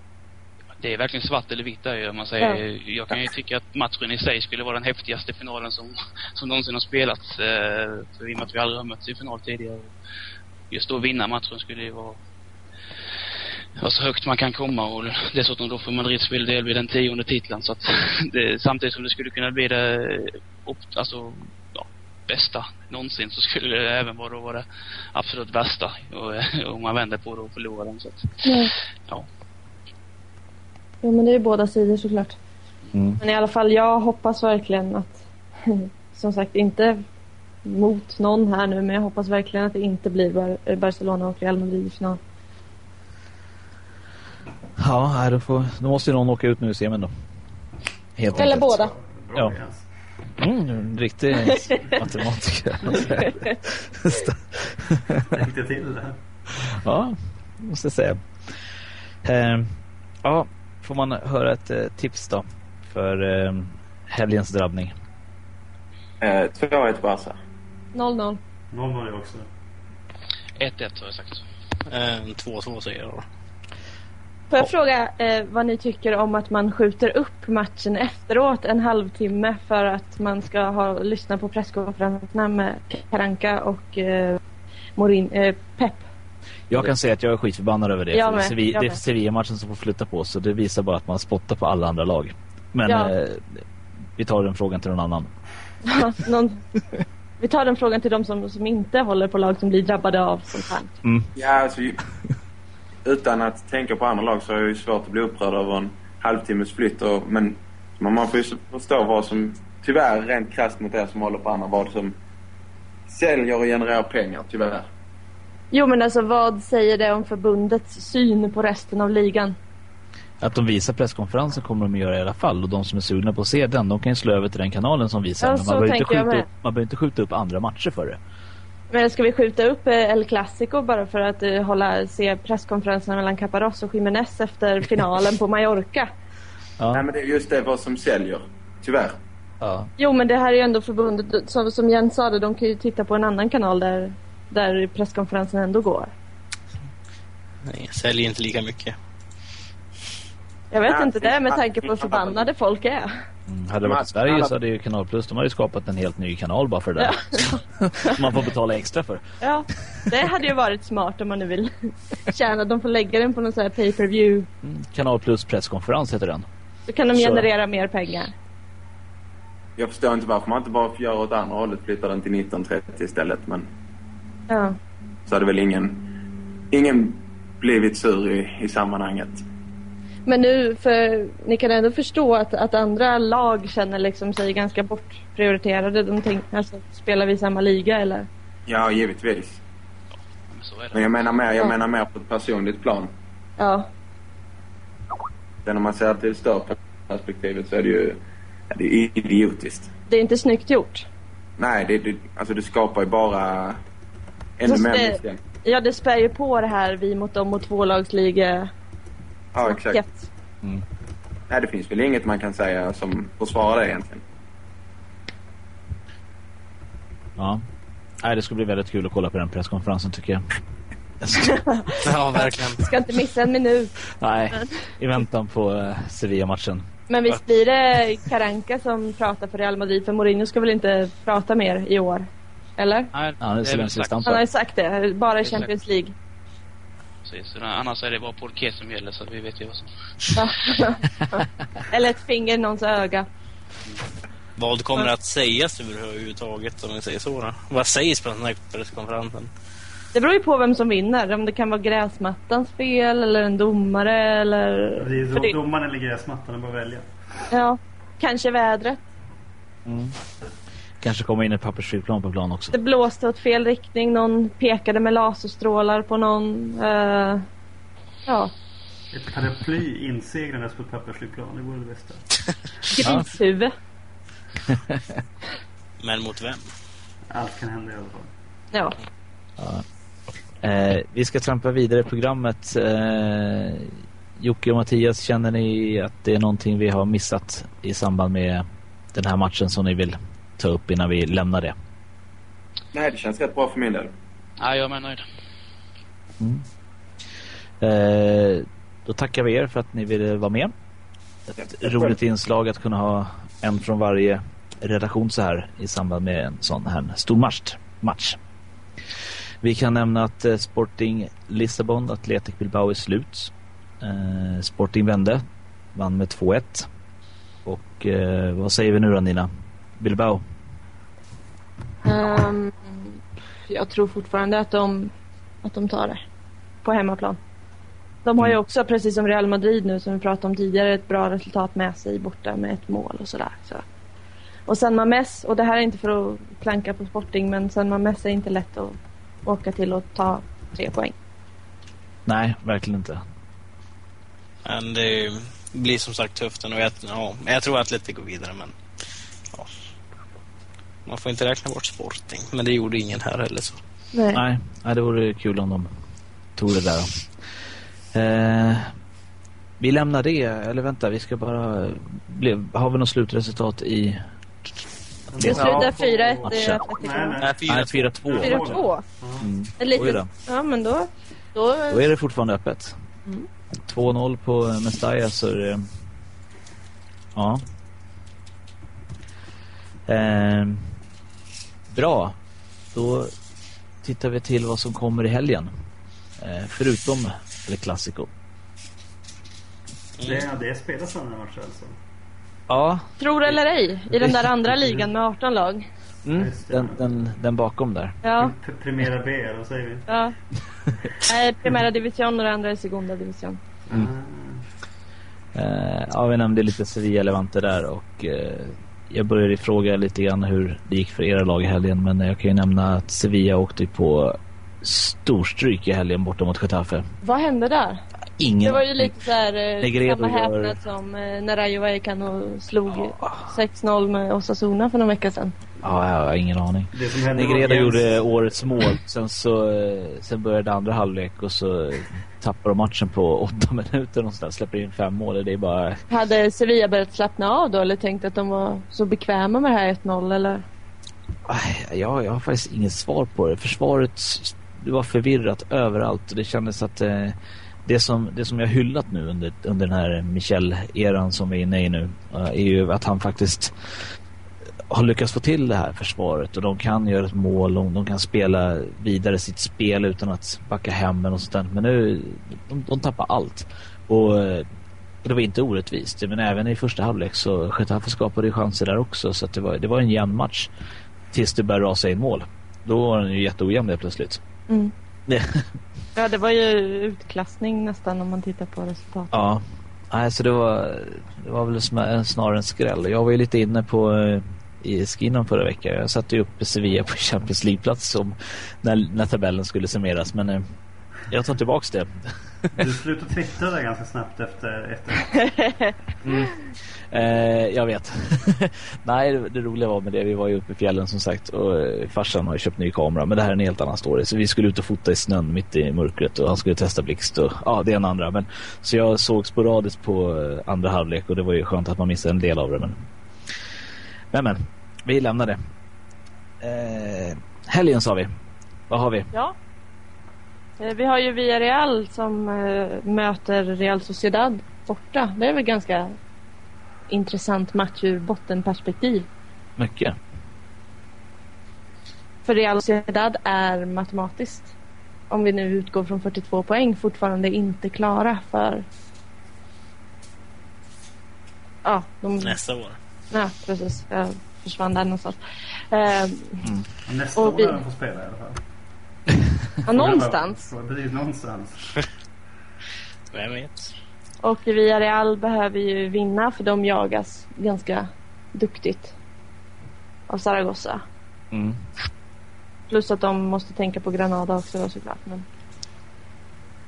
Det är verkligen svart eller vitt där om man säger. Jag kan ju tycka att matchen i sig skulle vara den häftigaste finalen som, som någonsin har spelats. Eh, för i och med att vi aldrig har mötts i final tidigare. Just då vinna matchen skulle ju vara, vara så högt man kan komma och dessutom då får Madrid spela del vid den tionde titeln. Så att det, samtidigt som det skulle kunna bli det upp, alltså, ja, bästa någonsin så skulle det även vara, då vara det absolut värsta. Och, eh, om man vänder på det och förlorar den. Så att, Ja. ja. ja, men det är ju båda sidor såklart. Mm. Men i alla fall, jag hoppas verkligen att, som sagt, inte mot någon här nu, men jag hoppas verkligen att det inte blir Bar- Barcelona och Real Madrid i final. Ja, då, får, då måste ju någon åka ut nu i semin då. Helt Eller enkelt. båda. Ja. Mm, riktig matematiker. Tänkte till det. ja, måste jag säga. Eh, ja, får man höra ett eh, tips då för eh, helgens drabbning? Eh, 2-1 Barca. 0-0. 0-0 är också. 1-1 har jag sagt. Eh, 2-2 säger jag då. Får jag fråga eh, vad ni tycker om att man skjuter upp matchen efteråt en halvtimme för att man ska ha lyssna på presskonferenserna med Karanka och eh, Morin, eh, Pep? Jag kan säga att jag är skitförbannad över det. Med, det är. Sevilla-matchen som får flytta på så det visar bara att man spottar på alla andra lag. Men Ja. eh, vi tar den frågan till någon annan. Någon, vi tar den frågan till de som, som inte håller på lag som blir drabbade av sånt här. Mm. Ja, alltså, utan att tänka på andra lag så är det ju svårt att bli upprörd över en halvtimmes flytt. Och, men man får ju förstå vad som, tyvärr rent krasst mot er som håller på andra, vad som säljer och genererar pengar, tyvärr. Jo men alltså vad säger det om förbundets syn på resten av ligan? Att de visar presskonferensen kommer de att göra i alla fall och de som är sugna på att se den de kan ju slå över till den kanalen som visar Ja, Man behöver, inte tänker jag skjuta med. upp, man behöver inte skjuta upp andra matcher för det. Men ska vi skjuta upp eh, El Clasico bara för att eh, hålla, se presskonferenserna mellan Caparros och Jiménez efter finalen på Mallorca? Ja. Nej, men det är just det vad som säljer, tyvärr. Ja. Jo men det här är ju ändå förbundet, som, som Jens sa det, de kan ju titta på en annan kanal där, där presskonferensen ändå går. Nej, säljer inte lika mycket. Jag vet Ja, inte det med tanke på hur förbannade folk är. Mm. Hade det varit Sverige så hade ju Kanal Plus, de hade ju skapat en helt ny kanal bara för det där. Som man får betala extra för. Ja, det hade ju varit smart om man nu vill tjäna. De får lägga den på någon sån här pay per view Mm. Kanal Plus presskonferens heter den. Så kan de Så. generera mer pengar. Jag förstår inte varför man inte bara göra åt andra hållet, flytta den till 19.30 istället. Men Ja. så hade väl ingen, ingen blivit sur i, i sammanhanget. Men nu, för ni kan ändå förstå att, att andra lag känner liksom sig ganska bortprioriterade. De tänker alltså, spelar vi samma liga eller? Ja, givetvis. Men jag menar mer, jag Ja. menar mer på ett personligt plan. Ja. Sen om man ser till det större perspektivet så är det ju det är idiotiskt. Det är inte snyggt gjort. Nej, det, det, alltså det skapar ju bara ännu mer det- misstänk. Ja, det spär ju på det här vi mot dem och tvålagsliga Ja, exakt. Nej, det finns väl inget man kan säga som försvarar det egentligen. Ja. Nej, det ska bli väldigt kul att kolla på den presskonferensen tycker jag. Ja, verkligen. Ska inte missa en minut. Nej, i väntan på uh, Sevilla-matchen. Men visst blir det Karanka som pratar för Real Madrid? För Mourinho ska väl inte prata mer i år? Eller? Nej, Ja, det är sagt. stamp. Han har ju sagt det. Bara i. Champions League. Så Annars är det bara Paul som gäller så att vi vet ju vad som... Eller ett finger i någons öga. Vad kommer att sägas överhuvudtaget om vi säger så då? Vad sägs på den här presskonferensen? Det beror ju på vem som vinner. Om det kan vara gräsmattans fel eller en domare eller... Det är det- domaren eller gräsmattan, är bara att välja. Ja, kanske vädret. Mm. Kanske komma in ett pappersflygplan på plan också. Det blåste åt fel riktning. Någon pekade med laserstrålar på någon. eh, ja, Ett paraply inseglandes på ett pappersflygplan. Det vore det bästa. grishuvud. Men mot vem? Allt kan hända i alla fall. Ja. Eh, vi ska trampa vidare i programmet. Eh, Jocke och Mattias, känner ni att det är någonting vi har missat i samband med den här matchen som ni vill ta upp innan vi lämnar det? Nej, det känns rätt bra för min del. Ja, jag är med nöjd. Eh, då tackar vi er för att ni ville vara med. Ett roligt inslag att kunna ha en från varje redaktion så här i samband med en sån här stor match. match. Vi kan nämna att eh, Sporting Lissabon, Athletic Bilbao är slut. Eh, Sporting vände, vann med 2-1. Och eh, vad säger vi nu då Nina? Bilbao? Ehm, jag tror fortfarande att de, att de tar det. På hemmaplan. De har ju Mm. också, precis som Real Madrid nu som vi pratade om tidigare, ett bra resultat med sig borta med ett mål och sådär. Så. Och San Mames, och det här är inte för att klanka på Sporting, men San Mames är inte lätt att åka till och ta tre poäng. Nej, verkligen inte. Men det blir som sagt tufft ändå. Jag, ja, jag tror att Atletic går vidare, men... Man får inte räkna bort Sporting, men det gjorde ingen här heller. Så. Nej. Nej, nej, det vore kul om de tog det där. Eh, vi lämnar det, eller vänta, vi ska bara... Har vi något slutresultat i... Det slutar 4-1 i Matchen. Atletico. Nej, nej. Nej, Nej, 4 4-2. 4-2. Mm. Då. Ja, men då... Då, Då är det fortfarande öppet. Mm. 2-0 på Mestalla så är det... Ja. Eh, bra. Då tittar vi till vad som kommer i helgen. Eh, förutom El Clasico. Det, det spelas sådana matcher alltså. Ja, tror eller ej, i den där andra ligan med 18 lag. mm, den, den, den bakom där. Ja, P- Primera B, vad säger vi? ja. Nej, Primera Division och det andra är Segunda Division. Mm. Eh, ja, vi nämnde lite Sevilla Levante där och eh, jag började fråga lite grann hur det gick för era lag i helgen men jag kan ju nämna att Sevilla åkte på storstryk i helgen borta mot Getafe. Vad hände där? Ingen Det var ju lite här eh, samma häpnad som eh, när Rayo Vallecano slog 6-0 med Osasuna för någon vecka sedan. Ja, jag har ingen aning. Jens- gjorde årets mål. Sen så eh, sen började andra halvlek och så tappade de matchen på åtta minuter någonstans. Släpper in fem mål. Det är bara... Hade Sevilla börjat slappna av då eller tänkt att de var så bekväma med det här 1-0 eller? Jag, jag har faktiskt inget svar på det. Försvaret det var förvirrat överallt och det kändes att eh, det, som, det som jag hyllat nu under, under den här Michel-eran som vi är inne i nu eh, är ju att han faktiskt har lyckats få till det här försvaret och de kan göra ett mål och de kan spela vidare sitt spel utan att backa hem och sånt där. Men nu, de, de tappar allt. Och eh, och det var inte orättvist. Men även i första halvlek så Getafe skapade ju chanser där också. Så det, var, det var en jämn match. Tills det började rasa in mål. Då var den ju jätteojämn helt plötsligt. Mm. Det, Ja, det var ju utklassning nästan om man tittar på resultatet. ja. Nej, så det var, det var väl snarare en skräll. Jag var ju lite inne på eh, i Skinnan förra veckan. Jag satte ju upp Sevilla på Champions League-plats som när, när tabellen skulle summeras. Men eh, jag tar tillbaks det. Du slutade twittra där ganska snabbt efter ett Eh, jag vet. Nej, det, det roliga var med det, vi var ju uppe i fjällen som sagt och eh, farsan har ju köpt ny kamera men det här är en helt annan story. Så vi skulle ut och fota i snön mitt i mörkret och han skulle testa blixt och ja, det är en andra. Men, så jag såg sporadiskt på eh, andra halvlek och det var ju skönt att man missade en del av det. Men, men, men vi lämnar det. Eh, helgen sa vi. Vad har vi? Ja. Eh, Vi har ju Villarreal som eh, möter Real Sociedad borta. Det är väl ganska intressant match ur bottenperspektiv. Mycket. För Real Sociedad är matematiskt, om vi nu utgår från 42 poäng, fortfarande inte klara för... Ja, de... nästa år. Ja, precis. Jag försvann där någonstans. Eh, Nästa Och år vi- lär de få spela i alla fall. ja, någonstans. Precis, någonstans. Vem vet? Och Villarreal behöver ju vinna för de jagas ganska duktigt. av Zaragoza. Mm. Plus att de måste tänka på Granada också då, såklart. Men...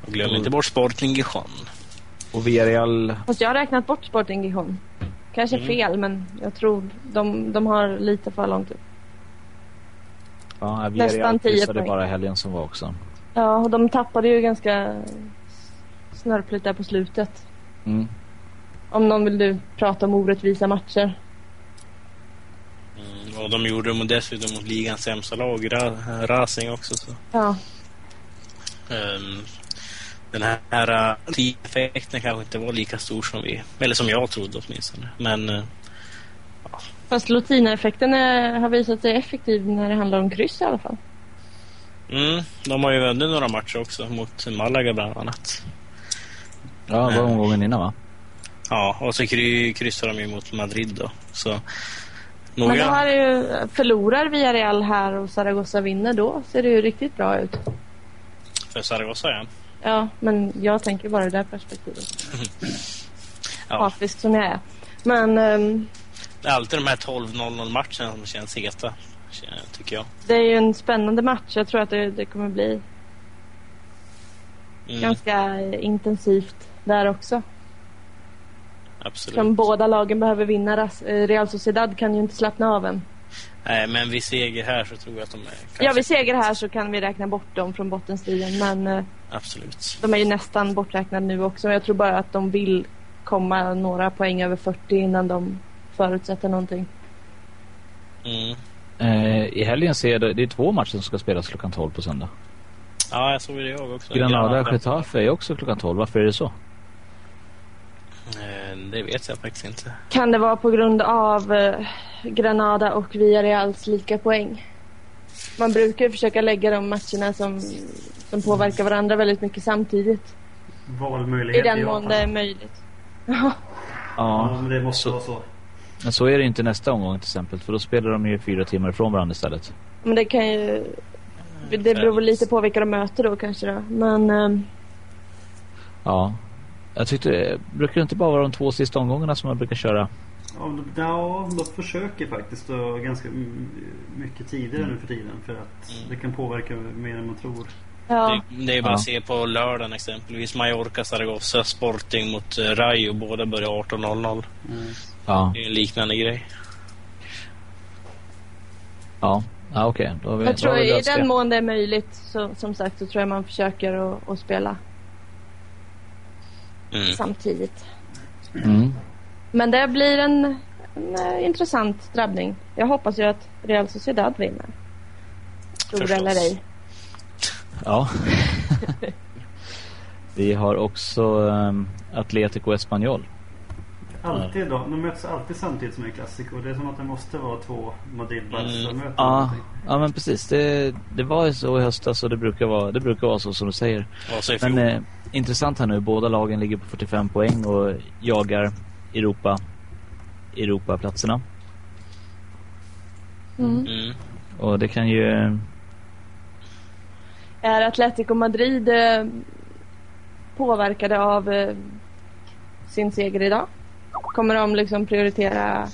Och glöm inte bort Sporting Gijon. Och Villarreal, Fast jag har räknat bort Sporting Gijon. Kanske Mm. fel, men jag tror de, de har lite för långt upp. ja, Nästan Villarreal 10 kryssade poäng. bara helgen som var också. Ja, och de tappade ju ganska snörpligt där på slutet. Mm. Om någon vill du prata om orättvisa matcher. Mm, och de gjorde det dessutom mot ligans sämsta lag, Ra- Racing också. Så. Ja, Ehm, den här, uh, effekten kanske inte var lika stor som vi, eller som jag trodde åtminstone. Men eh, fast Lotina-effekten är, har visat sig effektiv när det handlar om kryss i alla fall. mm, de har ju vunnit några matcher också mot Malaga bland annat. Ja, det var omgången innan va? Ja, och så kry, kryssar de ju mot Madrid då. Så Men några, här är ju, förlorar Villarreal här och Zaragoza vinner då ser det ju riktigt bra ut. för Zaragoza ja. Ja, men jag tänker bara det här perspektivet. ja. Som jag är. Men ehm, Det är alltid de här 12-0 matcherna som känns heta, tycker jag. det är ju en spännande match. Jag tror att det, det kommer bli Mm, ganska intensivt där också. absolut. Som båda lagen behöver vinna. Eh, Real Sociedad kan ju inte slappna av än. Nej, men vid seger här så tror jag att de är... Kanske, Ja, vid seger här så kan vi räkna bort dem från bottenstriden. Men eh, Absolut. de är ju nästan borträknade nu också. Jag tror bara att de vill komma några poäng över 40 innan de förutsätter någonting. Mm. Eh, I helgen ser jag det, det är två matcher som ska spelas klockan 12 på söndag. Ja, jag såg det jag också. Granada Getafe är också klockan 12. Varför är det så? Eh, Det vet jag faktiskt inte. Kan det vara på grund av eh, Granada och Villarreals lika poäng? Man brukar ju försöka lägga de matcherna som, som påverkar varandra väldigt mycket samtidigt. I Valmöjlighet den i mån Japan. det är möjligt. Ja, Ja, men det måste så- vara så. men så är det inte nästa omgång till exempel. För då spelar de ju fyra timmar ifrån varandra istället. Men det kan ju... Det beror lite på vilka de möter då kanske då. Men ehm, Ja. Jag tyckte, brukar det inte bara vara de två sista omgångarna som man brukar köra? Ja, de, ja, de försöker faktiskt och ganska mm, mycket tidigare nu för tiden. För att det kan påverka mer än man tror. ja. Det, det är bara Ja. att se på lördagen exempelvis. Mallorca, Zaragoza, Sporting mot eh, Rayo. Båda börjar 18.00. Ja. Det är en liknande grej. Ja, ja okej. Vi, Jag tror i den mån det är möjligt så, som sagt så tror jag man försöker att spela Mm. samtidigt. Mm. Men det blir en, en eh, intressant drabbning. Jag hoppas ju att Real Sociedad vinner. Tror eller ej. Ja. vi har också um, Atletico Espanyol. Alltid då, de möts alltid samtidigt som en klassiker. Det är som att det måste vara två Madrid-Barca Mm. möten. Ja, ja men precis. Det, det var ju så i höstas och det brukar vara, det brukar vara så som du säger. Fjol. Men eh, intressant här nu. Båda lagen ligger på 45 poäng och jagar Europa, Europaplatserna. Mm. Mm. Och det kan ju... eh, Är Atletico Madrid eh, påverkade av eh, sin seger idag? Kommer de liksom prioritera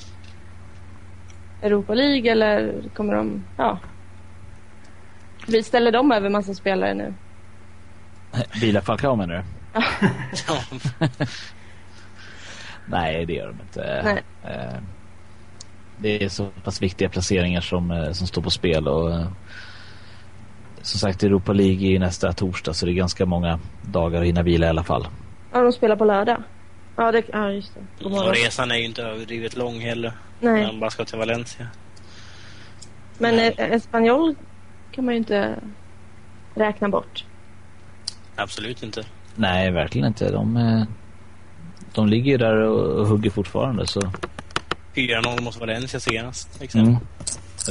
Europa League eller kommer de, ja. Vi ställer dem över massa spelare nu. Bila Falcao menar du? Ja. Nej, det gör de inte. Nej. Eh, Det är så pass viktiga placeringar som, eh, som står på spel och eh, som sagt Europa League är nästa torsdag så det är ganska många dagar att hinna vila i alla fall. Ja, de spelar på lördag. Ja, det, ja just det. Och resan är ju inte överdrivet lång heller. Nej. Man bara ska till Valencia. Men eh, Espanyol kan man ju inte räkna bort. Absolut inte. Nej, verkligen inte. De, eh, de ligger ju där och, hugger fortfarande så 4-0 mot Valencia senast. Exempel. mm.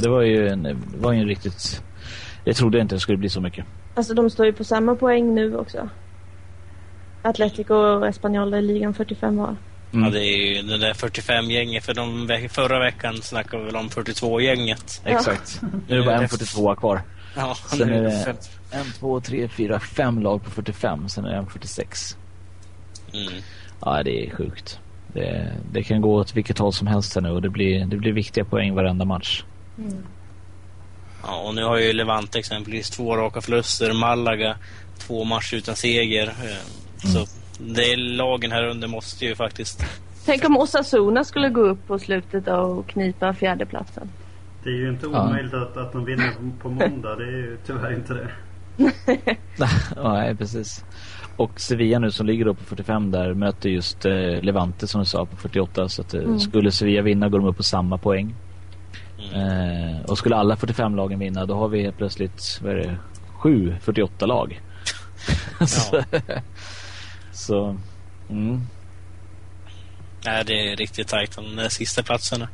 det var ju en, det var ju en riktigt... Jag trodde inte det skulle bli så mycket. Alltså de står ju på samma poäng nu också. Atletico och Espanyol är ligan 45 var. Mm. Ja, det är ju det där 45-gänget. För de, ve- förra veckan snackade vi väl om 42-gänget. Exakt. Nu är det bara en 42 kvar. Ja, Sen nu är det en, två, tre, fyra, fem lag på 45. Sen är det en 46. Mm. Ja, det är sjukt. Det, det kan gå åt vilket håll som helst här nu och det blir, det blir viktiga poäng varenda match. Ja, och nu har ju Levante exempelvis två raka förluster. Malaga två matcher utan seger. Så det är lagen här under måste ju faktiskt... Tänk om Osasuna skulle gå upp på slutet och knipa fjärdeplatsen. Det är ju inte Ja. omöjligt att, att de vinner på måndag. Det är ju tyvärr inte det. Ja, Nej, precis. Och Sevilla nu som ligger då på 45 där möter just eh, Levante som du sa på 48. Så att, eh, skulle Sevilla vinna går de upp på samma poäng. Eh, och skulle alla 45-lagen vinna då har vi helt plötsligt, vad är det, sju 48-lag. så, så mm. Nej, det är riktigt tajt om de sista platserna.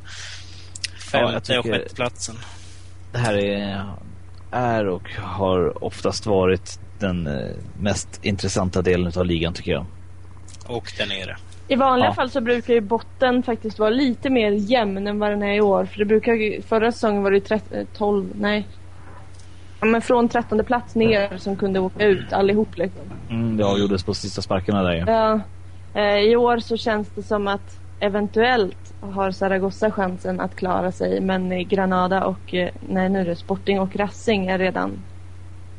Ja, Femte och tycker- sjätte platsen. det här är, är och har oftast varit den eh, mest intressanta delen av ligan tycker jag. Och där nere. I vanliga Ja. fall så brukar ju botten faktiskt vara lite mer jämn än vad den är i år. För det brukar ju, förra säsongen var det ju 13, 12, nej. Ja, men från trettonde plats ner som kunde åka ut allihop liksom. Mm, det avgjordes på sista sparkarna där ja. Ja, eh, I år så känns det som att eventuellt har Zaragoza chansen att klara sig. Men Granada och, eh, nej nu är det Sporting och Racing är redan,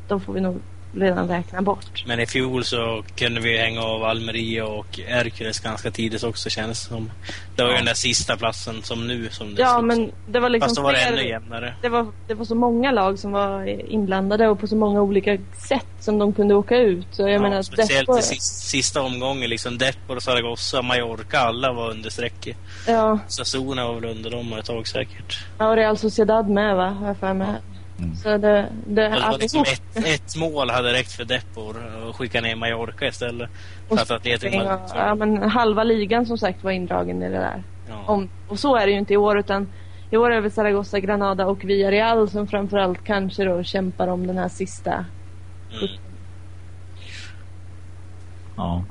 de får vi nog redan räkna bort. Men i fjol så kunde vi hänga av Almeria och Hercules ganska tidigt också känns det som. Det var ju den där sista platsen som nu som det Ja såg men det var liksom Fast då var det ännu jämnare. det var, det var så många lag som var inblandade och på så många olika sätt som de kunde åka ut. Så jag Ja, menar, speciellt Depor- i sista, sista omgången liksom. Depor, Zaragoza, Mallorca, alla var under strecket. Ja, Sassona var väl under dem ett tag säkert. ja, och Real Sociedad med va, har jag för mig. Mm. Så det, det, Det var liksom ett, ett mål hade räckt för Depor och skicka ner Mallorca istället. För att Ja, Madrid- ja, men halva ligan som sagt var indragen i det där. Ja. Om, och så är det ju inte i år utan i år är det Zaragoza, Granada och Villarreal som framförallt kanske då kämpar om den här sista. Mm. ja.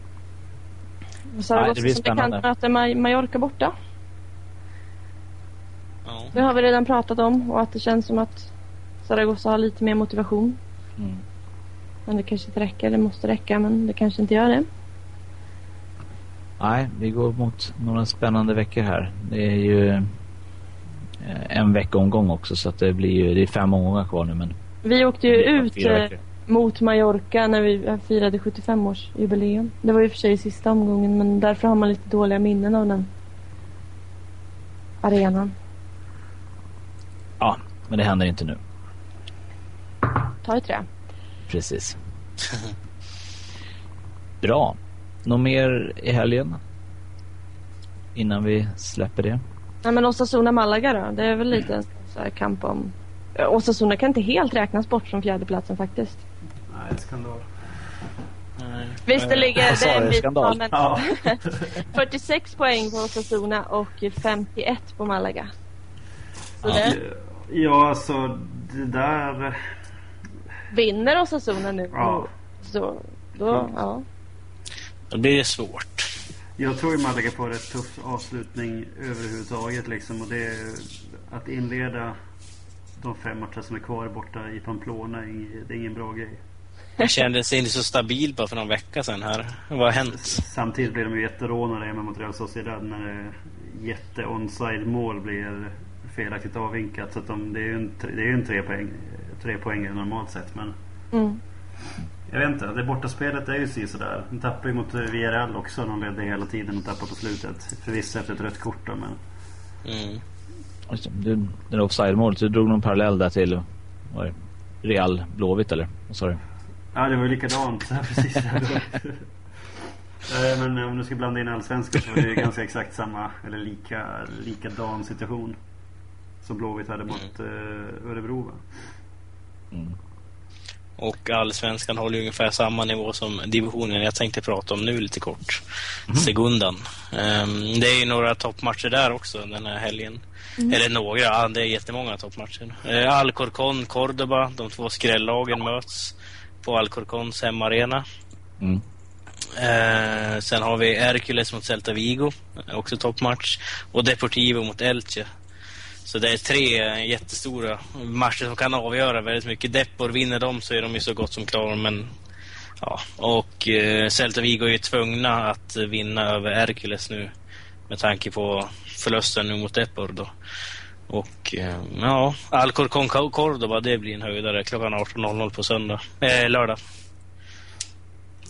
Och Zaragoza det blir som bekant Ma- Mallorca borta. Ja. Det har vi redan pratat om och att det känns som att Zaragoza har lite mer motivation. Mm. Men det kanske inte räcker, det måste räcka men det kanske inte gör det. Nej, vi går mot några spännande veckor här. Det är ju eh, en veckomgång också så att det blir ju, det är fem omgångar kvar nu men Vi åkte ju ut eh, mot Mallorca när vi firade 75-årsjubileum. Det var ju för sig sista omgången men därför har man lite dåliga minnen av den arenan. Ja, men det händer inte nu. Ta i trä. Precis. Bra. Något mer i helgen? Innan vi släpper det. Nej men Osasuna Malaga då? Det är väl lite en så här kamp om... Eh, Osasuna kan inte helt räknas bort från fjärdeplatsen faktiskt. Nej, skandal. Nej. Visst det ligger det är en bit ja, men Ja. 46 poäng på Osasuna och 51 på Malaga. Så Ja. det, Ja, alltså det där... vinner Osasuna nu Ja. så då, ja. Då blir det svårt. Jag tror ju Malaga får ett tuff avslutning överhuvudtaget liksom. Och det är att inleda de fem matcher som är kvar borta i Pamplona. Det är ingen bra grej. Jag kände sig inte så stabil bara för någon vecka sedan här. Vad har hänt? Samtidigt blir de ju jätterånade hemma mot Real Sociedad när det jätte onside mål blir felaktigt avvinkat. Så att de, det är ju en, tre- det är ju en tre, poäng, tre poäng normalt sett. Men Mm. jag vet inte, det bortaspelet är ju sådär. De tappade ju mot eh, Villarreal också. De ledde hela tiden och tappade på slutet. Förvisso efter ett rött kort då, men... Mm. Det, Du, det offside-målet, du drog någon parallell där till vad är det, Real Blåvitt eller? Vad sa du? Ja, det var ju likadant. Precis. Eh, Men om du ska blanda in allsvenskan så var det ju ganska exakt samma, eller lika, likadan situation. Som Blåvitt hade mot eh, Örebro va? Mm. Och allsvenskan håller ungefär samma nivå som divisionen jag tänkte prata om nu lite kort. Segundan. Ehm, det är ju några toppmatcher där också den här helgen. Eller några, ja, det är jättemånga toppmatcher. Uh, Alcorcon, Cordoba, de två skrällagen möts på Alcorcons hemmaarena. Mm. Eh, sen har vi Hercules mot Celta Vigo, också toppmatch. Och Deportivo mot Elche. Så det är tre eh, jättestora matcher som kan avgöra väldigt mycket. Depor, vinner de så är de ju så gott som klara. Men, ja. Och eh, Celta Vigo är ju tvungna att vinna över Hercules nu. Med tanke på förlusten nu mot Depor då. Och eh, ja, Alcorcon Cordoba det blir en höjdare klockan 18.00 på söndag. Eh, lördag.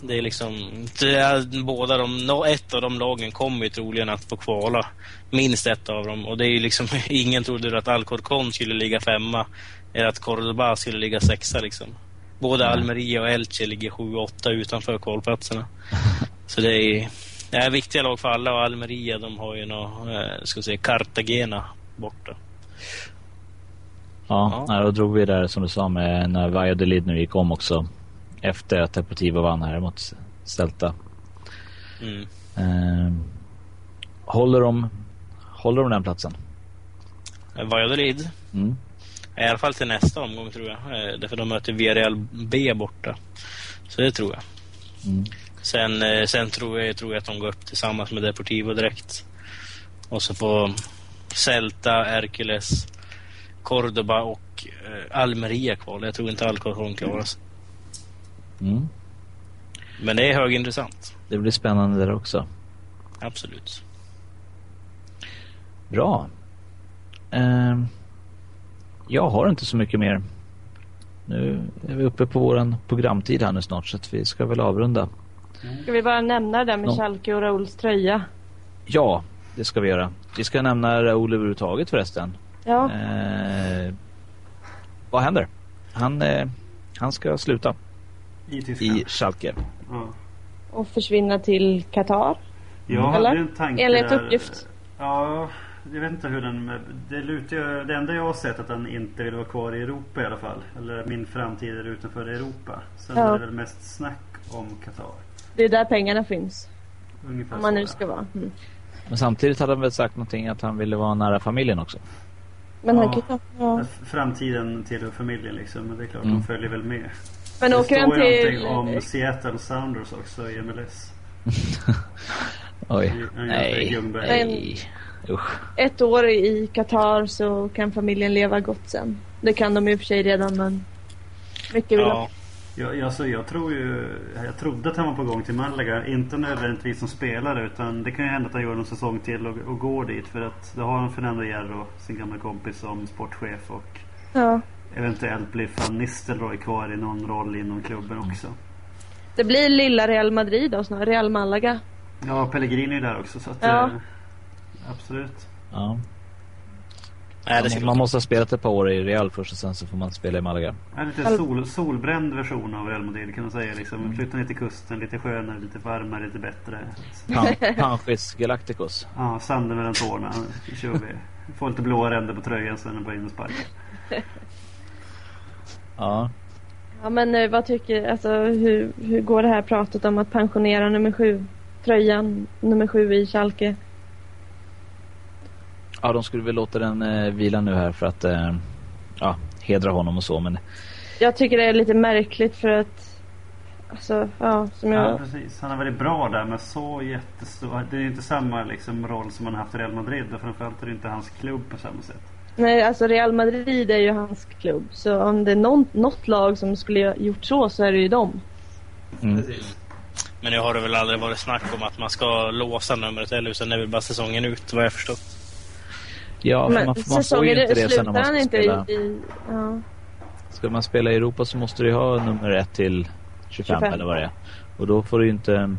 Det är liksom, det är båda de, ett av de lagen kommer ju troligen att få kvala. Minst ett av dem. Och det är ju liksom, ingen trodde att Alcorcon skulle ligga femma. Eller att Cordoba skulle ligga sexa liksom. Både Nej. Almeria och Elche ligger sju och åtta utanför kvalplatserna. Så det är, det är viktiga lag för alla och Almeria de har ju nå, eh, ska säga, Cartagena borta. Ja, Ja. Då drog vi där som du sa med när Valladolid nu gick om också. Efter att Deportivo vann här mot Celta. Mm. Eh, håller, de, håller de den platsen? Valladolid. Mm. I alla fall till nästa omgång tror jag. Eh, Därför de möter Villarreal B borta. Så det tror jag. Mm. Sen, eh, sen tror, jag, tror jag att de går upp tillsammans med Deportivo direkt. Och så får Celta, Hercules, Cordoba och eh, Almeria kval. Jag tror inte Alcorcon klarar sig. Mm. Men det är högintressant. Det blir spännande där också. Absolut. Bra. Eh, jag har inte så mycket mer. Nu är vi uppe på våran programtid här nu snart så att vi ska väl avrunda. Ska vi bara nämna det där med. Schalke och Rauls tröja? Ja, det ska vi göra. Vi ska nämna Raoul överhuvudtaget förresten. Ja, Eh, vad händer? Han, eh, han ska sluta I Tyskland. i Schalke. Ja. och försvinna till Qatar. Jag Eller? hade en tanke Enligt uppgift. Ja, jag vet inte hur den... Det, lutar det enda jag har sett är att han inte vill vara kvar i Europa i alla fall. Eller min framtid är utanför Europa. Sen Ja. är det väl mest snack om Qatar. Det är där pengarna finns. Ungefär Om man nu ja. ska vara. Mm. Men samtidigt hade han väl sagt någonting att han ville vara nära familjen också. Men Ja. han kan ta, ja. Framtiden tillhör familjen liksom. Men det är klart, Mm. de följer väl med. Men det åker han står till... någonting om Seattle Sounders också i MLS. Oj. Nej. Nej. Usch. ett år i Qatar så kan familjen leva gott sen. Det kan de i och för sig redan men mycket vill Ja, Jag, alltså, jag tror ju... Jag trodde att han var på gång till Malaga. Inte nödvändigtvis som spelare utan det kan ju hända att han gör någon säsong till och, och går dit. För att då har han Fernando Hierro, sin gamla kompis, som sportchef och Ja. Eventuellt blir Van Nistelrooy kvar i någon roll inom klubben också. Det blir lilla Real Madrid då snart. Real Malaga. Ja, Pellegrini är där också så att... Ja. Eh, absolut. Ja. nej, Man, måste ha spelat ett par år i Real först och sen så får man spela i Malaga. En lite sol, solbränd version av Real Madrid kan man säga. Liksom. Flytta ner till kusten, lite skönare, lite varmare, lite bättre. Pan, Panchis Galacticos. Ja, sanden mellan tårna. Kör vi. Får lite blåa ränder på tröjan sen bara in och sparka. Ja. Ja men eh, vad tycker, alltså hur, hur går det här pratet om att pensionera nummer sju? Tröjan nummer sju i Schalke. ja, de skulle väl låta den eh, vila nu här för att eh, ja, hedra honom och så. Men Jag tycker det är lite märkligt för att Alltså ja, som Ja, jag precis. Han är väldigt bra där men så jättestor. Det är inte samma liksom, roll som han haft i Real Madrid. Och framförallt är det inte hans klubb på samma sätt. Nej alltså Real Madrid är ju hans klubb. Så om det är någon, något lag som skulle gjort så så är det ju dem. mm. Men nu har det väl aldrig varit snack om att man ska låsa numret eller utan det är väl bara säsongen ut vad jag förstått. ja, för Men man, man får ju inte det sen om man ska inte spela. i, ja. Ska man spela i Europa så måste du ha nummer 1 till 25, 25. eller vad det är. Och då får du inte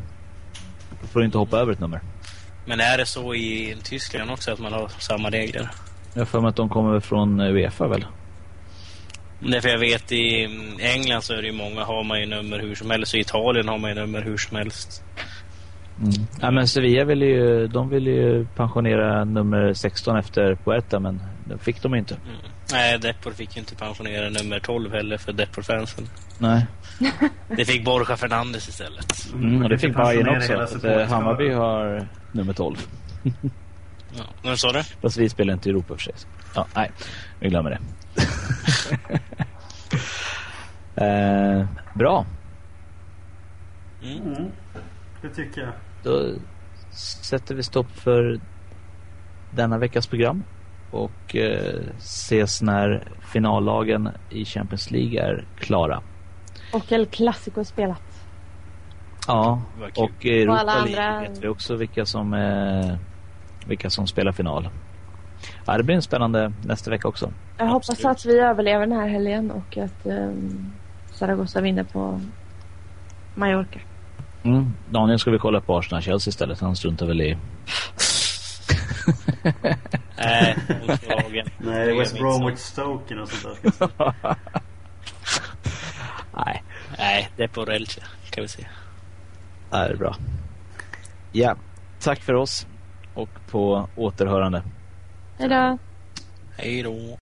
får du inte hoppa över ett nummer. Men är det så i Tyskland också att man har samma regler? Jag har för mig att de kommer från Uefa väl? Därför jag vet i England så är det ju många har man ju nummer hur som helst och i Italien har man ju nummer hur som helst. Mm. Ja, men Sevilla ville ju, de ville ju pensionera nummer 16 efter Puerta men det fick de inte. Mm. Nej, Depor fick ju inte pensionera nummer 12 heller för Depor-fansen. Nej. Det fick Borja Fernandes istället. Mm, och det fick Bayern också. att, eh. Hammarby har nummer 12. Ja. Vem sa det? Fast vi spelar inte i Europa för sig. Ja, nej, vi glömmer det. eh, bra, Mm. Mm, det tycker jag. då sätter vi stopp för denna veckas program och eh, ses när finallagen i Champions League är klara. Och El Clasico spelat. Ja, och Europa League andra- vet vi också vilka som, eh, vilka som spelar final. Ja, det blir en spännande nästa vecka också. Jag hoppas Absolut. att vi överlever den här helgen och att um, Zaragoza vinner på Mallorca. Mm. Daniel ska vi kolla på Arsenal-Chelsea istället. Han struntar väl i... Nej, Volkswagen. Nej, West Bromwich Stoke eller något sånt där. säga. Nej, Nej, det är på Relce kan vi se. det är bra. Ja, tack för oss och på återhörande. Hejdå! Hej då.